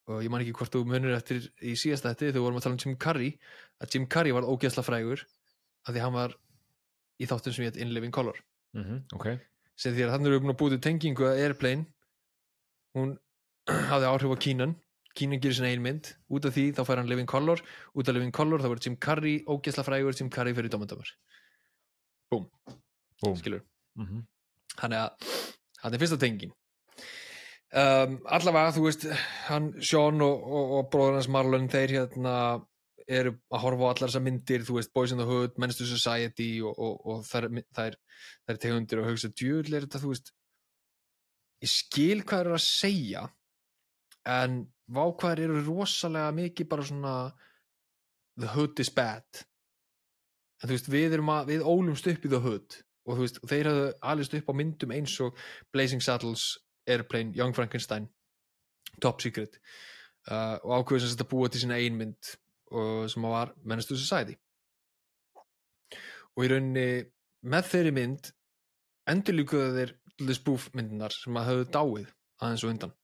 Og ég man ekki hvort þú munur eftir í síðast þætti þegar við vorum að tala um Jim Carrey að Jim Carrey var ógeðsla frægur af því hann var í þáttum sem hétt In Living Color. -hmm. ok. Sem því að þannig eru búin að búið tengingu að Airplane hún hafði áhrif á Keenan. Keenan gerir sinna ein mynd. Út af því þá fær hann Living Color. Út af Living Color þá verður Jim Carrey ógeðsla frægur Jim Carrey fyrir Dómandamar Búm. skilur mm -hmm. þannig að hann er fyrsta tengin um, allavega þú veist hann Sean og, og, og bróður hans Marlon þeir hérna eru að horfa á allar þessar myndir þú veist Boys in the Hood, Men's to Society og, og, og þær, þær, þær tegundir og hugsa djúl er þetta þú veist ég skil hvað er að segja en vákvæðar eru rosalega mikið bara svona the hood is bad. En þú veist við erum að við ólumst upp í the hood og þú veist þeir hafðu alist upp á myndum eins og Blazing Saddles, Airplane, Young Frankenstein Top Secret uh, og ákveður sem þetta búa til sína ein mynd. og sem að var Menace to Society. Og í rauninni með þeirri mynd endurlíkuðu þeir The Spoof myndinar sem að höfðu dáið aðeins og undan.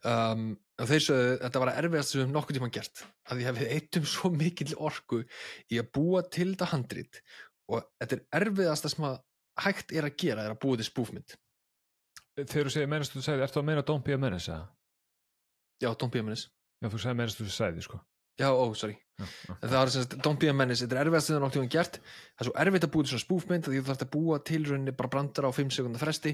Um, og þeir sögðu þetta var að erfiðast sem við höfum nokkuð tíma gert að því að við eittum svo mikill orku í að búa til þetta handrit og þetta er erfiðasta sem að hægt er að gera er að búa til spúfmynd þegar þú segir mennast þú sagði, ertu að meina Don't be a menace eða? já, don't be a menace Já, þú sagði mennast þú sagði, sko. Já, ó, sorry. Já, já. það var sem sagt, don't be a menace, þetta er erfiðast sem það nokkuð tíma gert. Það er svo erfitt að búa til svona spúfmynd að þú þarfst að búa til rauninni bara brandara á 5 sekundar fresti.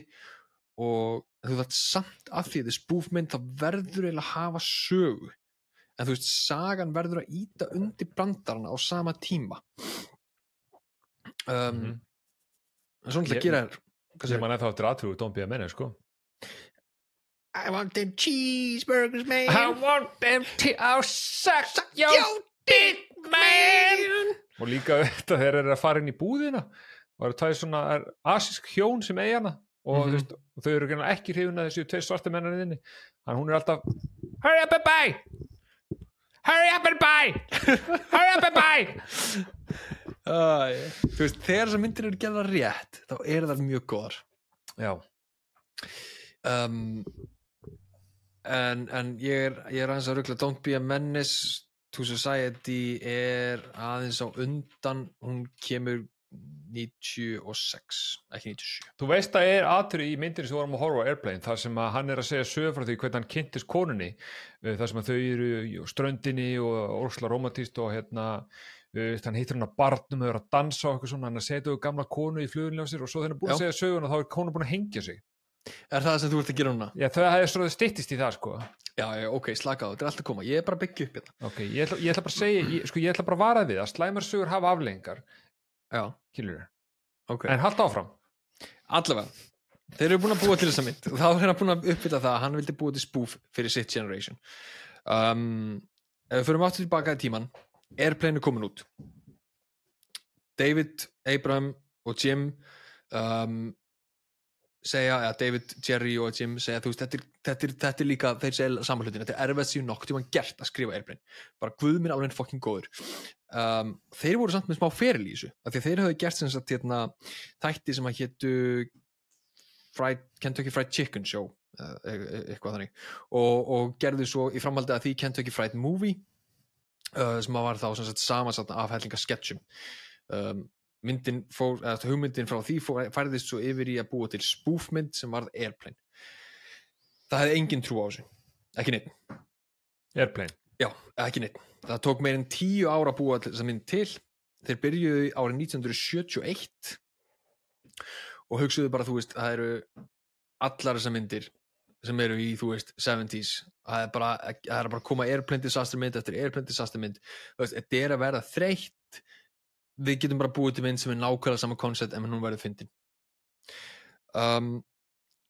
Og þú þarft samt að því að þetta er spúfmynd þá verður eiginlega að hafa sögu. En þú veist, sagan verður að íta undir brandarana á sama tíma. Um, Mhm. en svona til að gera þér Ég man eftir eftir aðtrúið Don't be a menace, sko I want them cheeseburgers man. Want them to oh, suck Yo, dick man. Og líka þetta þegar þeir eru að fara inn í búðina og eru tæði svona er, asísk hjón sem eigi hana. Og mm veist, þau eru ekki hrifuna þessu tveir svarti mennarinn inni. Þannig hún er alltaf Hurry up and buy. Hurry up and buy. Hurry up and buy. Æ, þú veist, þegar þessar myndir eru gerða rétt þá eru það mjög góðar. Já, um, en, en ég er, ég er aðeins að ruggla Don't be a menace to society er aðeins á undan. Hún kemur 96 ekki 97 þú veist að er aðtrúið í myndinni sem vorum að horfa á Airplane þar sem að hann er að segja sögur frá því hvernig hann kynntist konunni uh, þar sem að þau eru í ströndinni og órsla romantist og hérna uh, hann hittir hann að barnum og er að dansa og eitthvað svona, hann er að setja við gamla konu í sér og svo þegar hann er búin Já. að segja söguna þá er konu búin að hengja sig Er það sem þú ert að gera núna? Já, það hefði svo styttist í það sko. Já, já, ok, slaka á, þetta er alltaf að koma. Ég er bara að byggja upp hérna. Ok, ég ætla, ég ætla bara að segja ég, sko, ég ætla bara að vara við að slæmar sögur hafa aflengar Já, Kýlur ok. En halda áfram. Allavega Þeir eru búin að búa til þessa mynd. Og þá er hann búin að uppvita það að hann vildi búa til spoof fyrir sitt generation. Um, Ef við förum aftur tilbaka í tíman Airplane er komin út? David, Abraham og Jim um, segja, eða David, Jerry og Jim segja, þú veist, þetta er, þetta er, þetta er líka þeir segja saman hlutin, þetta er erfið síðan nokk tíma gert að skrifa Airplane, bara guð minn alveg fokkin góður. Um, þeir voru samt með smá feril í þessu, af því þeir höfðu gert sagt, hérna, þætti sem að hétu fried, Kentucky Fried Chicken Show uh, eitthvað þannig. Og, og gerðu svo í framhaldi að því Kentucky Fried Movie uh, sem að var þá sagt samansatn af hellinga sketchum. Um, myndin fór, eða hugmyndin frá því fór, færðist svo yfir í að búa til spoofmynd sem varð Airplane. Það hefði engin trú á þessu. Ekki neitt, Airplane. Já, ekki neitt það tók meir en tíu ára að búa þessa mynd til. Þeir byrjuðu árið 1971 og hugsuðu bara, þú veist, það eru allar þessar myndir sem eru í, þú veist, 70s það er bara, það er bara að koma airplane disaster mynd eftir airplane disaster mynd. Þetta er að verða þreytt við getum bara búið til mynd sem er nákvæmlega sama koncept en hún verður fyndin. Um,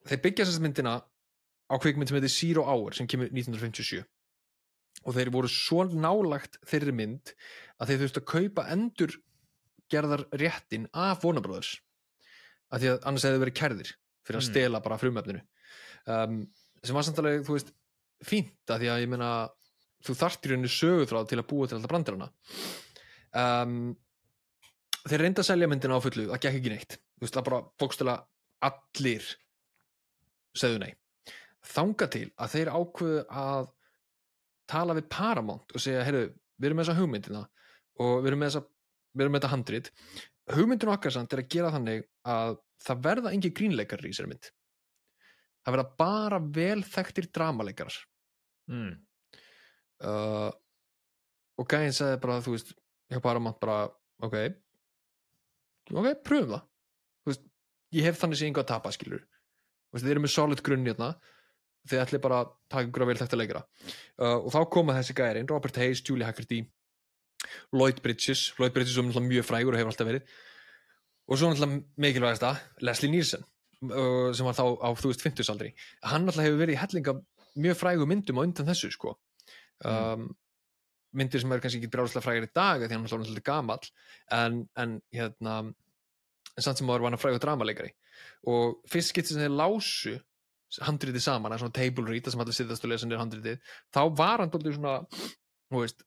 þeir byggja þessast myndina á kvikmynd sem heitir Zero Hour sem kemur 1957 og þeir voru svo nálagt þeirri mynd að þeir þurftu að kaupa endur gerðar réttin af Brothers. Af því að annars hefði verið kærðir fyrir að Mm. stela bara frumefninu. Um, sem var samtalið, þú veist fínt að því að ég meina þú þarft í rauninu sögutráð til að búa til alltaf brandirana um, þeir reynda að selja myndina á fullu það gekk ekki neitt, þú veist það bara bókstala allir segðu nei. Þanga til að þeir ákveðu að tala við Paramount og segja, heyrðu, við erum með þessa hugmyndina og við erum með þessa við erum með þetta handrit. Hugmyndin okkar samt er að gera þannig að það verða engi grínleikar í þessari mynd. Það verða bara vel þekktir dramaleikarar. Mm. uh, og gæðin sagði bara þú veist, hjá Paramount bara ok, ok, pröfum það. Veist, ég hef þannig sé einhvað að tapa skilur veist, þið eru með solid grunn hérna. Þið ætli bara að taka ykkur að vel þekkta leikara. Uh, og þá koma þessi gæðin Robert Hayes, Julie Haggerty Lloyd Bridges, Lloyd Bridges er mjög frægur og hefur alltaf verið. Og svo náttúrulega mikilvægasta Leslie Nielsen uh, sem var þá á þú veist 50 aldri hann náttúrulega hefur verið í hellinga mjög frægu myndum á undan þessu sko. Um, myndir sem er kannski ekki brjáðslega frægir í dag því hann er náttúrulega gamall en, en hérna en samt sem áður var hann frægur dramaleikari. Og fyrst skipti sem þeir lásu handritið saman, það er svona table read það sem allir sittast og lesa nýr handritið þá var hann dóldur svona veist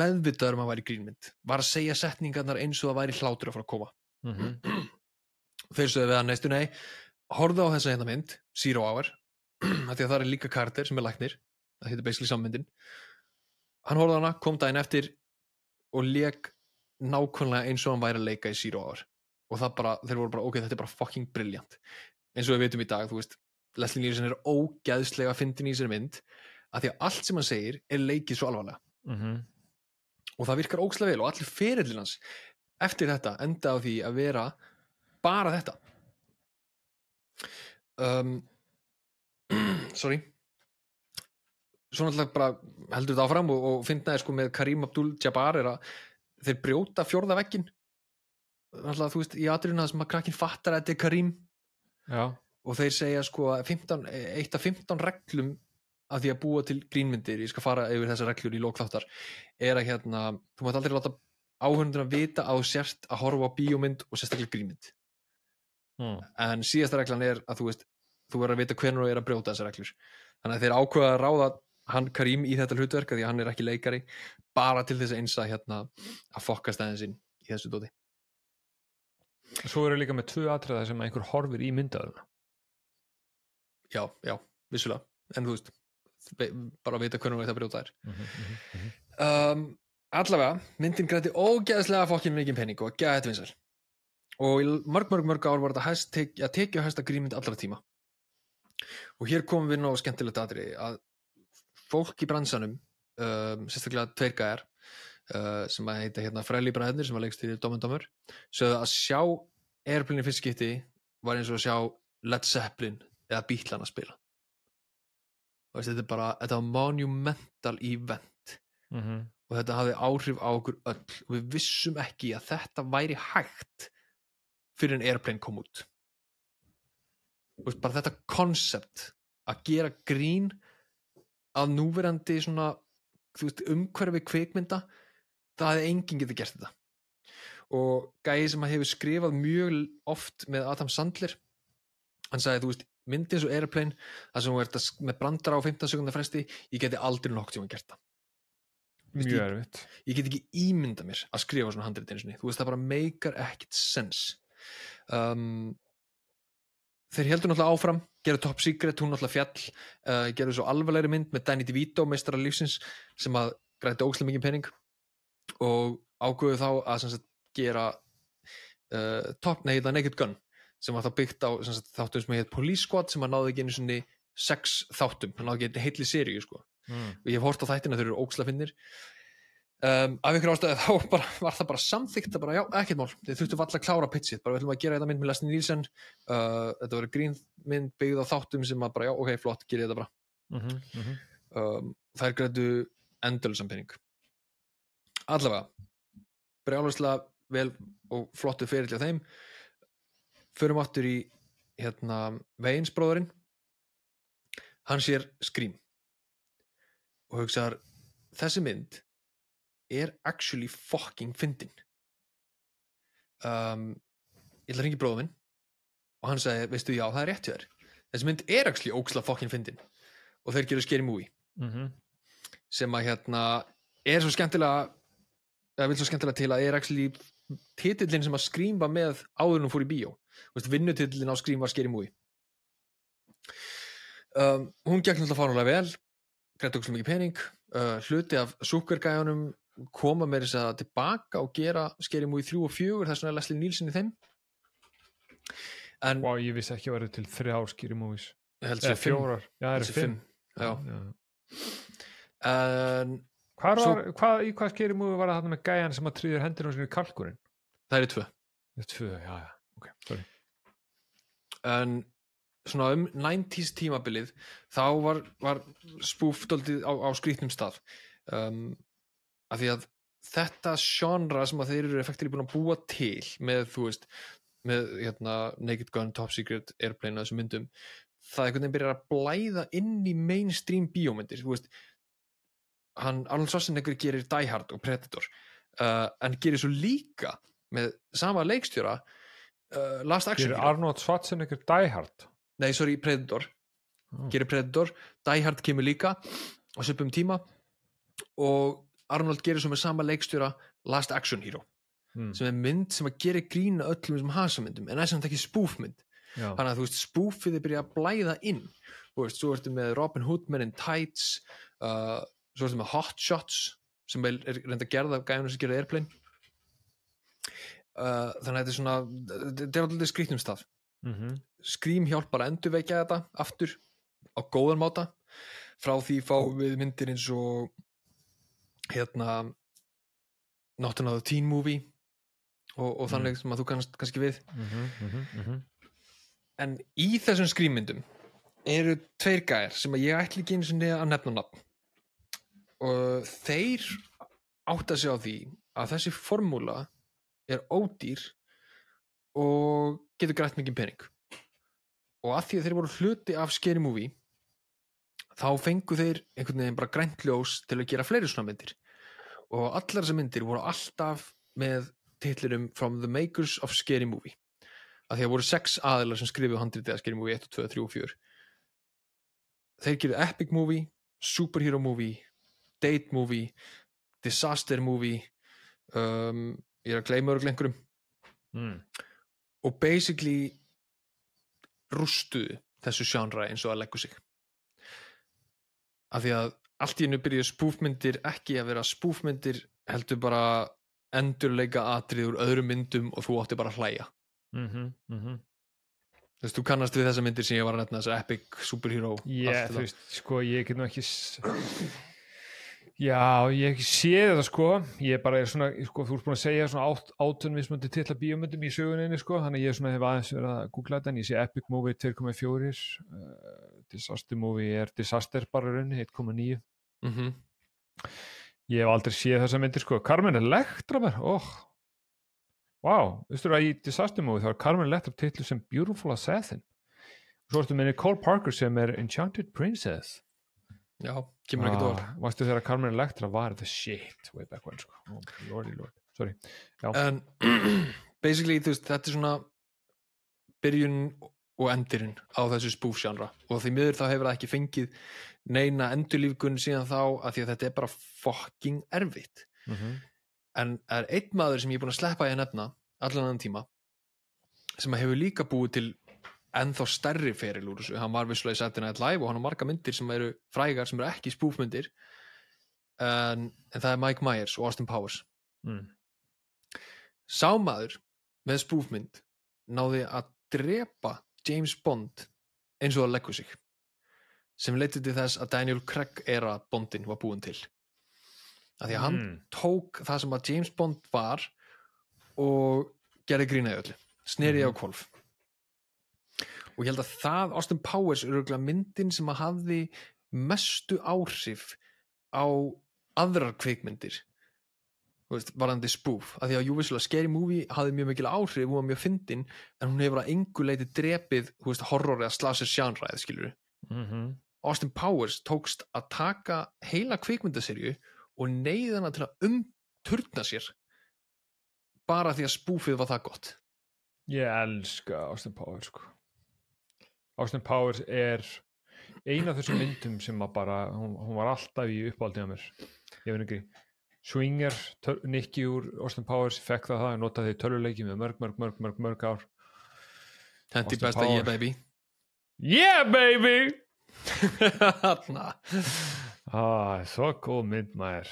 meðvitaður um að væri grínmynd. Var að segja setningarnar eins og það væri hlátur að fara að koma. Mhm. þeir sögðu við hann neistu nei horfðu á þessa hérna mynd, Zero Hour því að það er líka karakter sem er læknir það heitir basically sammyndin hann horfði hana, kom daginn eftir og leik nákvæmlega eins og hann væri að leika í Zero Hour. Og það bara, þeir voru bara, ok, þetta er bara fucking brilliant. Eins og við veitum í dag, þú veist Leslie Nielsen er ógæðslega fyndin í sér mynd að því að allt sem hann segir er leikið svo alvarlega. Mhm. og það virkar ógslega vel og allir ferillin hans eftir þetta enda á því að vera bara þetta. Um, sorry svo náttúrulega bara heldur þetta áfram og, og finnaði sko með Karim Abdul-Jabbar er að þeir brjóta fjórða veggin náttúrulega þú veist í atriðuna sem að krakkin fattar að þetta er Karim. Já, og þeir segja sko að 15, eitt af 15 reglum af því að búa til grínmyndir, ég skal fara yfir þessar reglur í lókþáttar, er að hérna þú mátt aldrei láta áhörndur að vita að þú sért að horfa á bíómynd og sérstaklega grínmynd. Mm. en síðasta reglan er að þú veist þú verður að vita hvernig þú er að brjóta þessar reglur. Þannig að þeir ákveða að ráða hann Karim í þetta hlutverk því hann er ekki leikari bara til þess að einsa hérna að fokkast aðeins inn í þessu dóti. Svo eru líka með tvö atriða sem einhver horfir í myndaðuna já, já, vissulega. En þú veist, ve- bara að vita hvernig þú ert að brjóta þær. Um, allavega, myndin græti ógeðslega fokkin mikið penning og gæði þetta vinsæl. Og í mörg, mörg, mörg ár var þetta að tekja hæsta grínmynd allra tíma. Og hér komum við ná skemmtilegt aðri að fólk í bransanum um, sérstaklega tveir gæjar uh, sem að heita hérna Fræli Bræðnir sem var leikst í Dómund Dómur sögðu að sjá Airplane fyrst skipti var eins og að sjá Led Zeppelin eða Beatlan að spila. Og þetta er bara þetta var monumental event. Mhm. og þetta hafði áhrif á okkur öll. Og við vissum ekki að þetta væri hægt fyrir en Airplane kom út. Og bara þetta koncept að gera grín að núverandi svona veist, umhverfi kvikmynda það hefði enginn getið gert þetta. Og gæði sem að hefur skrifað mjög oft með Adam Sandler hann sagði, þú veist, myndi eins og Airplane það sem sk- með brandara á 15 sekundar fresti ég geti aldrei nokk tíma gert það. Mjög ég- erfitt. ég get ekki ímynda mér að skrifa svona sinni, þú veist það bara meikar ekkit sens. Um, þeir heldur náttúrulega áfram gerðu Top Secret, hún náttúrulega fjall uh, gerðu svo alvarlegri mynd með Danny DeVito meistara lífsins sem að græti ókslega mikið pening og ágöðu þá að sagt, gera uh, top, það Naked Gun sem var þá byggt á sagt, þáttum sem heit Police Squad sem að náði ekki einu sinni sex þáttum, hann náði ekki heitli seríu sko mm. og ég hef hort á þættina þau eru óksla finnir um, af ykkur ástæðu þá bara, var það bara samþykkt að bara já, ekkert mál, þið þurftu valla að klára pitchið bara við ætlum að gera þetta mynd með Leslie Nielsen. Uh, þetta verður grínmynd byggð á þáttum sem að bara já, ok, flott, gerið þetta bara. Mhm. Mhm. um, þær grætu endurlösan pening allavega brjáluslega vel og flottu fyrir þeim. Förum áttur í hérna veginsbróðurinn hann sér skrím og hugsaðar þessi mynd er actually fucking fyndin um, ég ætla að ringi bróður minn og hann sagði, veistu, já, það er rétt þér. Þessi mynd er actually óksla fucking fyndin. Og þeir gerir Scary Movie. Mhm. sem að hérna er svo skemmtilega eða vil svo skemmtilega til að er actually titillin sem að var með áður en hún fór í bíó. Vinnutitillin á var Scary Movie. Um, hún gekk náttúrulega fánulega vel greitt okkur mikið pening uh, hluti af súkergæjunum koma með þess að tilbaka og gera Scary Movie 3 og 4 þess er Leslie Nielsen í þeim. En Vá, ég vissi ekki að vera til þrjá ég held Eða fjórar. Já, það eru fimm. en Svo- var, hvað, í hvað skýri movie var það þarna með gæjan sem að trýður hendur sinni í kalkurinn? það eru tvö. Er tvö, já, já, ok, sorry. En svona um 90s tímabilið þá var, var spúf doldið á, á skrýtnum stað. Um, af því að þetta genre sem að þeir eru effektir búin að búa til með, þú veist, með hérna, Naked Gun, Top Secret, Airplane og þessum myndum, það einhvern veginn byrjar að blæða inn í mainstream bíómyndir þú veist. Hann, Arnold Schwarzenegger gerir Die Hard og Predator uh, en gerir svo líka með sama leikstjóra uh, Last Action Gerir Arnold Schwarzenegger Die Hard? Nei, sorry, Predator. Oh. gerir Predator, Die Hard kemur líka á svipum tíma og Arnold gerir svo með sama leikstjóra Last Action Hero mm. sem er mynd sem að gera grína öllum þessum hasamyndum en það er samt ekki spúfmynd þannig að þú veist spúfið er byrjað að blæða inn. Þú veist, svo ertu með Robin Hood Men in Tights uh, svo ertu með Hot Shots sem er, er reynda gerða af gæðunum sem gera Airplane. Uh, þannig að þetta er svona þetta er alltaf skrýtnum stað. Mm Scream hjálpar að endurvekja þetta aftur á góðan máta. Frá því fáum við myndir eins og hérna Not Another Teen Movie og, og þannig sem að þú kannast kannski við. En í þessum skrýmmyndum eru tveir gæjar sem að ég ætli ekki einu sinni að nefna nafn. Og þeir átta sig á því að þessi formúla er ódýr og getur grætt mikið pening. Og að því að þeir voru hluti af Scary Movie þá fengu þeir einhvern veginn bara grænt ljós til að gera fleiri svona myndir. Og allar þessar myndir voru alltaf með titlirum From the Makers of Scary Movie. Að því að voru sex aðilar sem skrifuðu handritið að Scary Movie 1, 2, 3 og 4 þeir gerðu Epic Movie Superhero Movie Date Movie Disaster Movie um, ég er að gleyma örglega einhverjum. Mm. og basically rústuðu þessu sjánra eins og að leggu sig af því að allt í hennu byrjuðu spúfmyndir ekki að vera spúfmyndir heldur bara endurleika atrið úr öðrum myndum og þú átti bara að hlæja. Mm -hmm, mm -hmm. þú veist, þú kannast við þessa myndir sem ég var að nefna þessa epic superhero allt þú veist, sko, ég get nú ekki Já, ég séð þetta sko. Ég er bara, er svona, sko, þú ert búin að segja svona át, átun mismundi titla bíómyndum í söguninni sko, þannig að ég svona hef aðeins verið að googla þetta en ég sé Epic Movie 2.4 uh, Disaster Movie er Disaster bara rauninni 1.9 Mhm. Ég hef aldrei séð þessa myndir sko. Carmen Electra mér, óh Vá, veistu að í Disaster Movie þá er Carmen Electra titlu sem Beautiful Assassin. Svo ertu með Nicole Parker sem er Enchanted Princess. Já, kemur ekki dór ah, Varstu þegar Carmen Electra var the shit way back when sko. Oh, lordy lord, sorry. En basically, þú veist, þetta er svona byrjun og endirinn á þessu spúfsjanra og því miður þá hefur það ekki fengið neina endurlífgun síðan þá að því að þetta er bara fucking erfitt. Mm -hmm. en er einn maður sem ég er búin að sleppa í að nefna allan annan tíma sem hefur líka búið til ennþá stærri feril úr þessu, hann var vissulega í Saturday Night Live og hann har marga myndir sem eru frægar sem eru ekki spúfmyndir. En, en það er Mike Myers og Austin Powers. Mm. sá maður með spúfmynd náði að drepa James Bond eins og að leggur sig sem leitið til þess að Daniel Craig era Bondin var búin til. Af því að hann Mm. tók það sem að James Bond var og gerði grínaði öllu snerið á kvolf og ég held að það Austin Powers er örugglega myndin sem að hafði mestu áhrif á aðrar kvikmyndir varandi spoof af því að jú vissulega Scary Movie hafði mjög mikil áhrif hún var mjög fyndin en hún hefur að engu leiti drepið veist, horror eða slasher skilur Mm -hmm. Austin Powers tókst að taka heila kvikmyndaserju og neyða hana til að umturna sér bara því að spúfið var það gott Ég elska Austin Powers sko. Austin Powers er eina af þessum myndum sem bara, hún, hún var alltaf í uppáldið á mér ég veit ekki Swinger, Nicky úr Austin Powers fekk það það, notaði töluleiki með mörg, mörg, mörg, mörg, mörg ár. Hendi besta Powers. ég baby. Yeah baby! Þarna. ah, svo góð mynd maður.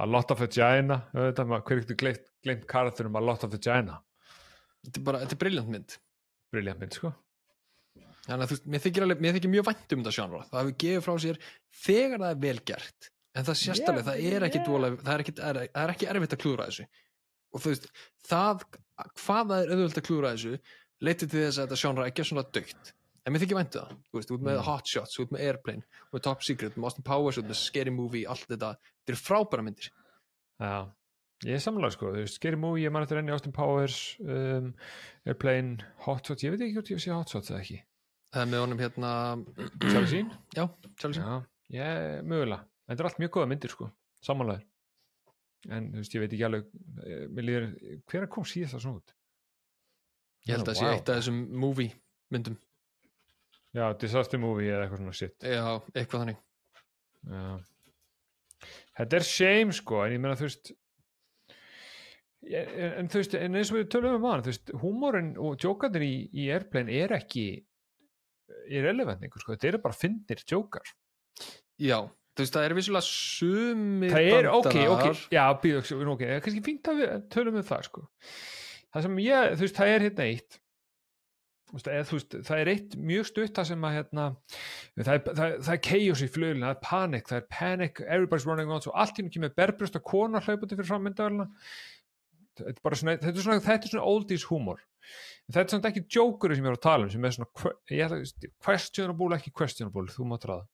A lot of vagina hver ekkert glemt, karakterum A lot of vagina? Þetta er bara, þetta er briljant mynd. Briljant mynd sko. Þannig að þú mér þykir, alveg, mér þykir mjög vænt um þetta sjánra það hefur gefið frá sér þegar það er vel gert en það sést Yeah, það er ekki yeah. yeah. það, er ekki, það er ekki erfitt að klúra þessu og þú veist, það hvað það er auðvöld að klúra þessu leitið til þess að þetta sjánra ekki er svona dögt en mér þykir vænt um það, þú veist, út með Mm. Hot Shots út með Airplane, út með Top Secret með Austin Powers, út með Scary Movie, allt þetta þetta eru frábæra myndir Já, ég er samlega sko, þú veist, Scary Movie, ég man eftir enni Austin Powers, um, Airplane, Hot Shots, ég veit ekki hvort ég sé Hot Shots eða ekki. það er með honum hérna Charlie Sheen? já, Charlie Sheen Já, ég, mögulega. Þetta er allt mjög góða myndir sko, samanlegaður. En þú veist, ég veit ekki alveg, eh, hver kom síðast það svona út? ég held að það sé Vá. eitt af þessum movie myndum, Já, Disaster Movie eða eitthvað svona shit. já, eitthvað þannig Já. þetta er shame sko en ég meina þú veist en, en þú veist en eins og við tölum um hann þú veist húmórin og djókandir í, í Airplane er ekki irrelevant einhver sko, þetta eru bara fyndnir djókar já, þú veist, það er vissulega sumir það er, ok, ok, já, býðu, ok, kannski fínt að við tölum um það, sko. Það sem ég, þú veist, það er hérna eitt. Þú veist, eða, þú veist, það er eitt mjög stutt það sem að, hérna það er, það, það er chaos í flugilin, það er panic það er panic, everybody's running around svo allt nú kemur berbrust að kona hlaupandi fyrir frammyndavelina þetta er bara svona, þetta er svona, þetta er svona oldies humor þetta er svona ekki jokerið sem ég er að tala um sem er svona, questionable, ekki questionable, þú mátt ráða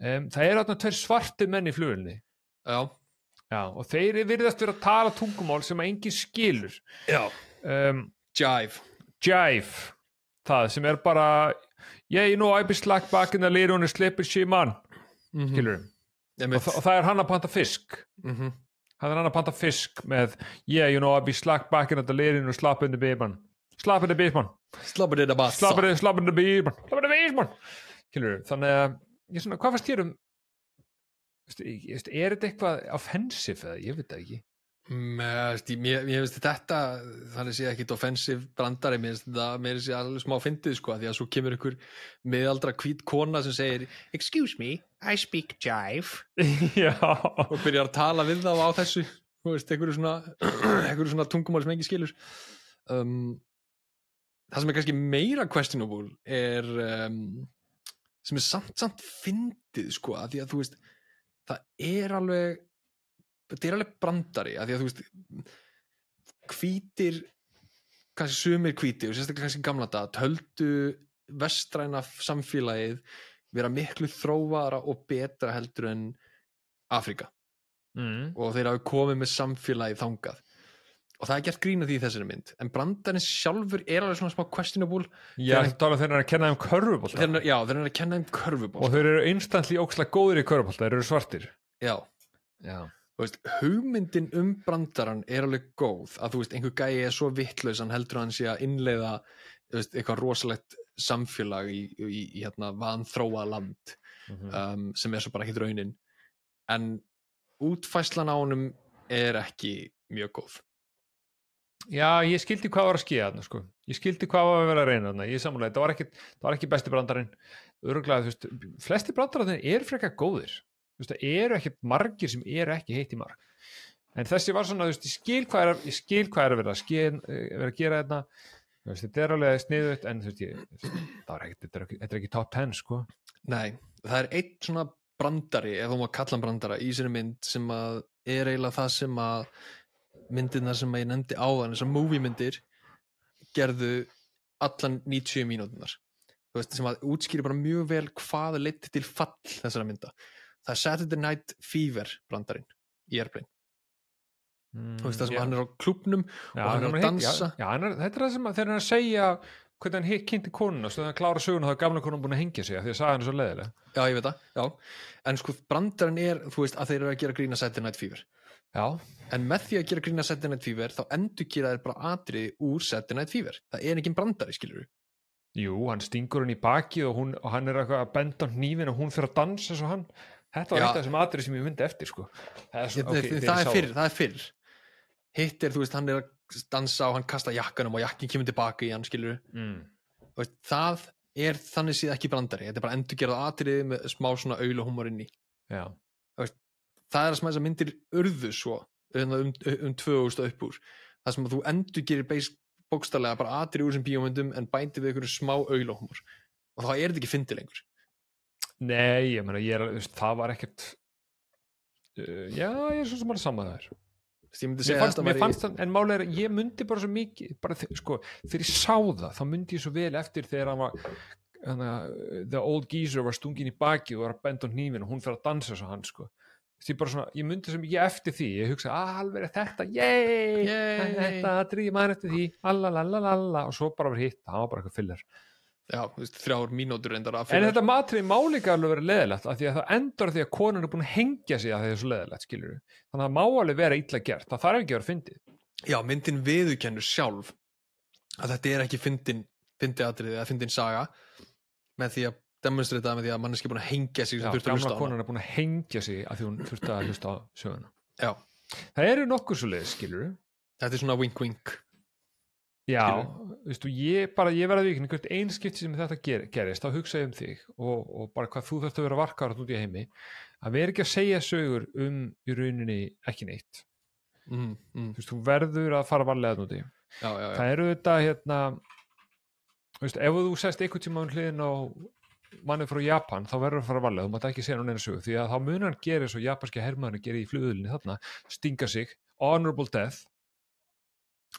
um, það eru þarna tveir svarti menn í flugilinni já, Já, og þeir virðast vera að tala tungumál sem að enginn skilur. já, Um, jive jive, það sem er bara yeah, you know, I be slack back in the lid on a slipper she man, mm skilur -hmm. og, og það er hann að panta fisk. mm Hann er hann að panta fisk með yeah, you know, I be slack back in the lid on a slap in the beer man. Slap in the beer man. Slap in the, beer man. Slap in the beer man. Þannig að, ég svona, hvað fannst þér um ég- ég er þetta eitthvað offensive eða, ég veit það ekki. Mér mér- finnst þetta þannig sé ekki offensiv brandari mér finnst þetta mér sé alveg smá fyndið sko því að svo kemur ykkur miðaldra hvít kona sem segir excuse me, I speak jive. Og byrjar að tala við þá á þessu þú veist, einhverju svona, svona tungumál sem engin skilur. Um, það sem er kannski meira questionable er um, sem er samt samt fyndið sko, að því að þú veist það er alveg þetta er alveg brandari, að því að þú veist hvítir kannski sumir hvítir og sérstaklega kannski gamla dag töldu vestræna samfélagið vera miklu þróvara og betra heldur en Afrika mm. og þeir hafi komið með samfélagið þangað og það er gert grína því í þessari mynd. En brandarinn sjálfur er alveg svona smá questionable Já, þeir eru að kenna um körfubólta já, þeir eru að kenna um körfuból og þeir eru instantly ókslega góðir í körfubólta þeir eru svartir. Já, Já, veist, hugmyndin um brandarann er alveg góð að þú veist, einhver gæi er svo vittlaus hann heldur að hann sé að innleiða veist, eitthvað rosalegt samfélag í, í, í hérna vanþróa land Mhm. um, sem er svo bara ekkit raunin. En útfæslan á honum er ekki mjög góð Já ég skildi hvað var að skýja þarna sko. ég skildi hvað var að vera að reyna þarna. Ég samúlega, það var ekki, það var ekki besti brandarinn. Öruglega, þú veist, flesti brandarinn eru frekar góðir, þú veist, það eru ekki margir sem eru ekki heitt í marg en þessi var svona, þú veist, ég skil hvað er, ég skil hvað er að vera að, skil, vera að gera þetta þú veist, þetta er alveg sniðut en þú veist, ég, það var ekki, þetta er ekki, þetta er ekki top 10 sko. Nei, það er eitt svona brandari, ef þú má kalla hann brandara í sinni mynd sem að er eiginlega það sem að myndirna sem ég nefndi áðan, þessar movie myndir gerðu allan 90 mínútunar þú veist, sem að útskýri bara mjög vel hvað leitt til fall þessara mynda. Það er Saturday Night Fever brandarinn í Airplane, mm, þú veist það sem já. hann er á klubnum Já, og hann er að dansa. já, er, þetta er það sem að, þegar hann er að segja hvernig hann kynnti konuna svo þegar hann klára söguna þá er gamla konan búin að hengja sig því að hann er svo leðilega já ég veit það, já. En sko brandarinn er, þú veist, að þeir eru að gera grína Saturday Night Fever já, en með því að gera grína Saturday Night Fever þá endur gera þeir bara atrið úr Saturday Night Fever. Það er ekki brandari, skilur jú, hann stingur hann í baki og, hún, og hann er eitthvað að benda á hnífin og hún fyrir að dansa svo hann. Þetta var Já. eitt af þessum atrið sem ég myndi eftir sko. það er, svo, það, okay, það, er fyrr, það er fyrr. Hitt er, þú veist, hann er að dansa og hann kasta jakkanum og jakkin kemur tilbaka í hann, skilur mm. veist, það er þannig síð ekki brandari. Þetta er bara endur gerað atrið með smá svona auðluhumor inn í já, það er það sem þessar myndir urðu svo um, um, um 2000 upp úr. Það sem að þú endur gerir bókstarlega bara atrið úr sem bíómyndum en bæti við einhverju smá auðluhumor og þá er þetta ekki fyndi lengur. Nei, ég meina ég er, það var ekkert uh, já, ég er svo sem bara saman það er ég fannst, að þetta fannst það, en málega er að ég myndi bara svo mikið, bara sko, þegar ég sá það þá myndi ég svo vel eftir þegar hann var hana, the old geezer var stungin í baki og var að benda á hnífin og hún fyrir að dansa svo hann, sko Ég, bara svona, ég myndi svo mikið eftir því ég hugsa, "Ah, alveg er þetta, yey þetta, drýði maður eftir því lalalala, og svo bara var hitt það var bara eitthvað fyllir já, þú veist, þrjár mínútur reyndar af en þetta matrið máleika alveg verið leðilegt af því að það endur því að konan er búin að hengja sig að það er svo leðilegt, skilur þannig að það má alveg vera illa gert, það þarf ekki að vera fyndið. Já, myndin viðurkennur sjálf að þetta er ekki fyndin fyndi atriði eða fyndin saga með því að demonstrata með því að manneski búin að hengja sig Já, að gamla á konan er búin að hengja sig af því hún þurfti að hlusta á söguna. Já, það eru nokkur svo leið, skilur þetta er svona wink wink. Já, veistu, ég bara, ég verða vikinn hvert einn skipti sem þetta ger, gerist þá hugsa ég um þig og, og bara hvað þú þurft að vera varkar út í heimi. Að vera ekki að segja sögur um í rauninni ekki neitt. Mm, mm, þú veist, þú verður að fara varlega já, já, það eru þetta hérna þú veist, ef þú sest einhvern tíma um hliðin á manni frá Japan þá verður að fara varlega, þú mátt ekki segja hún einu sögu því að þá mun hann gera og japanski hermaðurinn gerir í flugulunni þarna, stinga sig honorable death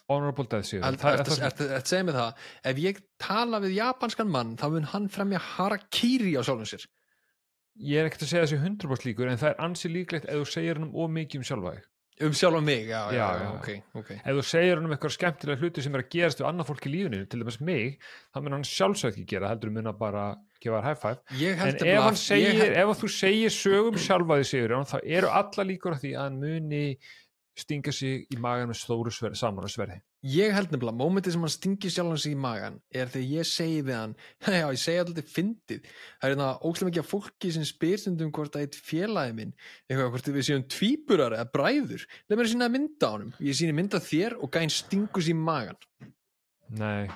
honorable death það, að það, það, segja mig það ef ég tala við japanskan mann þá mun hann fremja harakiri á sjálfum sér. Ég er ekkert að segja þessi 100% líkur en það er ansi líklegt ef þú segir hann um of mikið um sjálfa um sjálfum mig, já, já, Já, já, ok, ok. Ef þú segir hann um eitthvað skemmtilega hluti sem er að gerast við annað fólk í lífinu, til dæmis mig þá mun hann sjálfsög ekki gera, heldur mun að bara gefa high five. En ef, hann segir, held, ef þú segir sögum sjálfa því sigur þá eru alla líkur að því að hann muni stinga sig í magan með stóru sver, saman á sverði ég held nefnilega, mómentið sem hann stingir sjálfan sig í magan er þegar ég segi við hann já, ég segi alltaf fyndið. Það er hérna óslega mikið af fólki sem spyr stundum hvort að eitt félagi minn eitthvað hvort við séum tvíburar eða bræður leið mér að sína að mynda á honum. Ég síni mynda þér og gæn stingur sér í magan nei,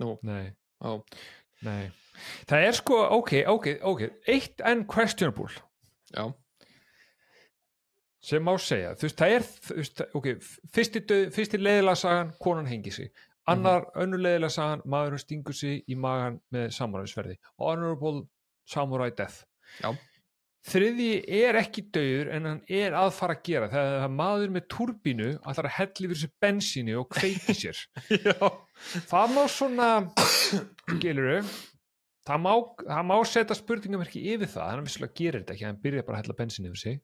nú, nei, á, nei. Það er sko, ok, ok, ok. Eitt en questionable. Já sem má segja, þú veist, það er veist, ok, fyrsti, döð, fyrsti leiðilega sagan, konan hengi sig. Annar, Mhm. önnur leiðilega sagan, maðurinn stingur sig í magan með samuræðisverði honorable samurai death. Já. þriði er ekki döður en hann er að fara að gera það er maður með turbínu allar að helli fyrir sér bensínu og kveiki sér. Já, það má svona skilur það má, það má setja spurningamerki yfir það, hann vissulega gerir þetta ekki hann byrja bara að hella bensínu yfir sig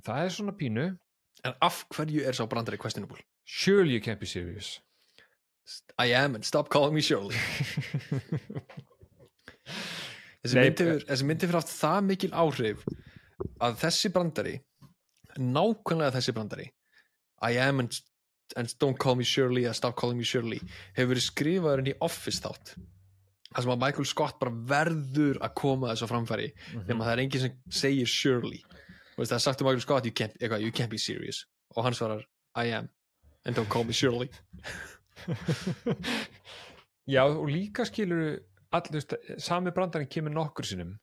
það er svona pínu. En af hverju er sá brandari questionable? Surely you can't be serious. I am and stop calling me Shirley. Þessi myndi fyrir, haft það mikil áhrif að þessi brandari nákvæmlega þessi brandari I am and, and don't call me Shirley eða stop calling me Shirley hefur verið skrifaður inn í Office þátt. Það sem að Michael Scott bara verður að koma þessu framfæri Mhm. nema það er enginn sem segir veist, það er sagt um Michael Scott you can't, you can't be serious. Og hann svarar I am. And don't call me Shirley. Já og líka skilur all, þú veist, sami brandarinn kemur nokkur sinnum.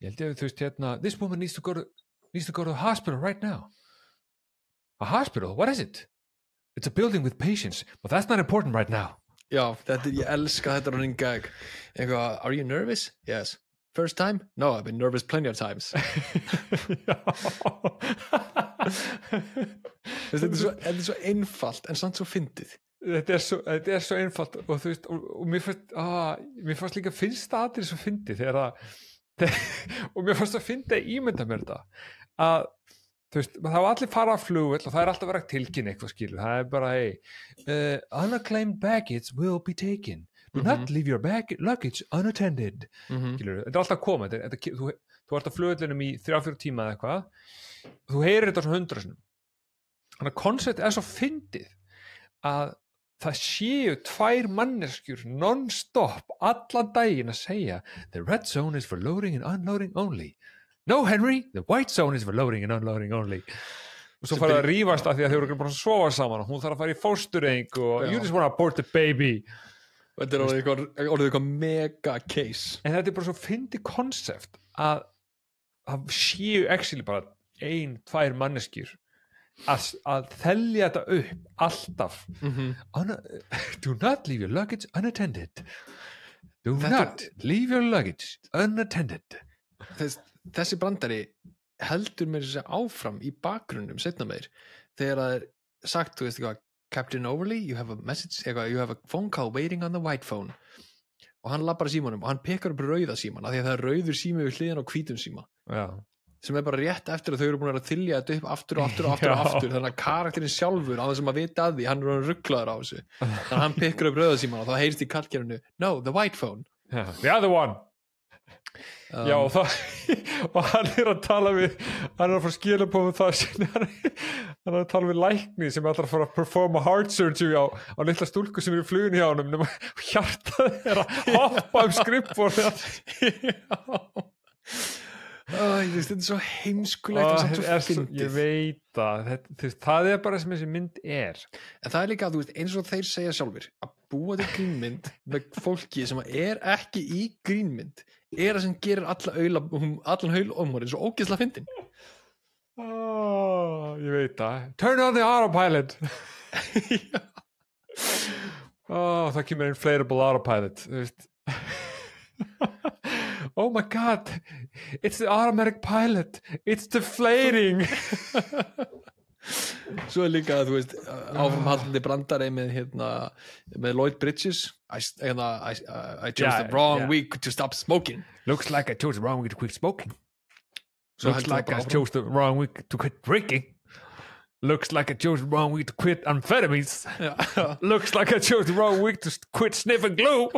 Ég held ég að þú veist hérna this woman needs to go to, needs to go to the hospital right now. A hospital, what is it? It's a building with patients. But that's not important right now. Já, þetta, ég elska þetta running gag. Eitthvað, are you nervous? Yes First time? No, I've been nervous plenty of times. Þetta, er svo, þetta er svo einfalt en samt svo fyndið. Þetta er svo, þetta er svo einfalt og þú veist, og, og mér fannst ah, mér fannst líka finnst það aðrið svo fyndi þegar að og mér fannst að fyndi að ímynda mér þetta að þú veist, það var allir fara að flugvill og það er alltaf verið að tilkynna eitthvað skilur, það er bara hey, uh, unacclaimed baggage will be taken do not leave your bag luggage unattended. Mm skilur, þetta er alltaf koma þetta, þetta, þú, þú ert að flugvillinum í þrjá fyrir tíma eða eitthvað þú heyrir þetta svona hundra þannig að koncept er svo fyndið að það séu tvær manneskjur non-stop allan daginn að segja the red zone is for loading and unloading only. No Henry, the white zone is for loading and unloading only. Og svo farið að rífast að því að þau eru bara að sofa saman og hún þarf að fara í fóstureng og you just wanna abort the baby Þetta er orðið eitthvað, orðið eitthvað mega case. En þetta er bara svo fyndi konsept að að séu actually bara ein, tvær manneskjur að, að þelja þetta upp alltaf. Mm -hmm. Un do not leave your luggage unattended. Do Þetta- not leave your luggage unattended. Þess, Þessi brandari heldur mér sér áfram í bakgrunnum setna meir þegar það er sagt, þú veist eitthvað Captain Overly, you have a message eitthvað, you have a phone call waiting on the white phone. Og hann labbar að símanum og hann pekar upp rauða síman af því að það er rauður sími við hliðan á hvítum síma. Já, sem er bara rétt eftir að þau eru búin að þylja þetta upp aftur og aftur og aftur og aftur þannig að karakterinn sjálfur á þessum að vita að því hann er rugglaður á þessu. Þannig að hann pikkar upp rauða síman og þá heyrst í kallkerfinu no, the white phone. Já. the other one Já, og, það, og hann er að tala við hann er að fara að skila på um það hann, hann er að tala við lækni sem er að fara að performa heart surgery á, á litla stúlku sem er í flugun hjá honum nema hjartað er að hoppa um skrippborð Æ, þetta er svo heimskulegt og ég veit að þetta, það er bara sem þessi mynd er. En það er líka, þú veist, eins og þeir segja sjálfur að búa til grínmynd með fólki sem er ekki í grínmynd er það sem gerir alla auðla, allan haul ómórin svo ógeðslega fyndin. Oh, ég veit það. Turn on the autopilot. Oh, það kemur inflatable autopilot oh my god. It's the automatic pilot. It's deflating Svo er líka, þú veist, áframhaldandi brandari með, hérna, með Lloyd Bridges. I, hérna, I, I chose Yeah, the wrong yeah. week to stop smoking. Looks like I chose the wrong week to quit smoking. Svo looks það like I chose the wrong week to quit drinking. Looks like I chose the wrong week to quit amphetamines. Já. looks like I chose the wrong week to quit sniffing glue.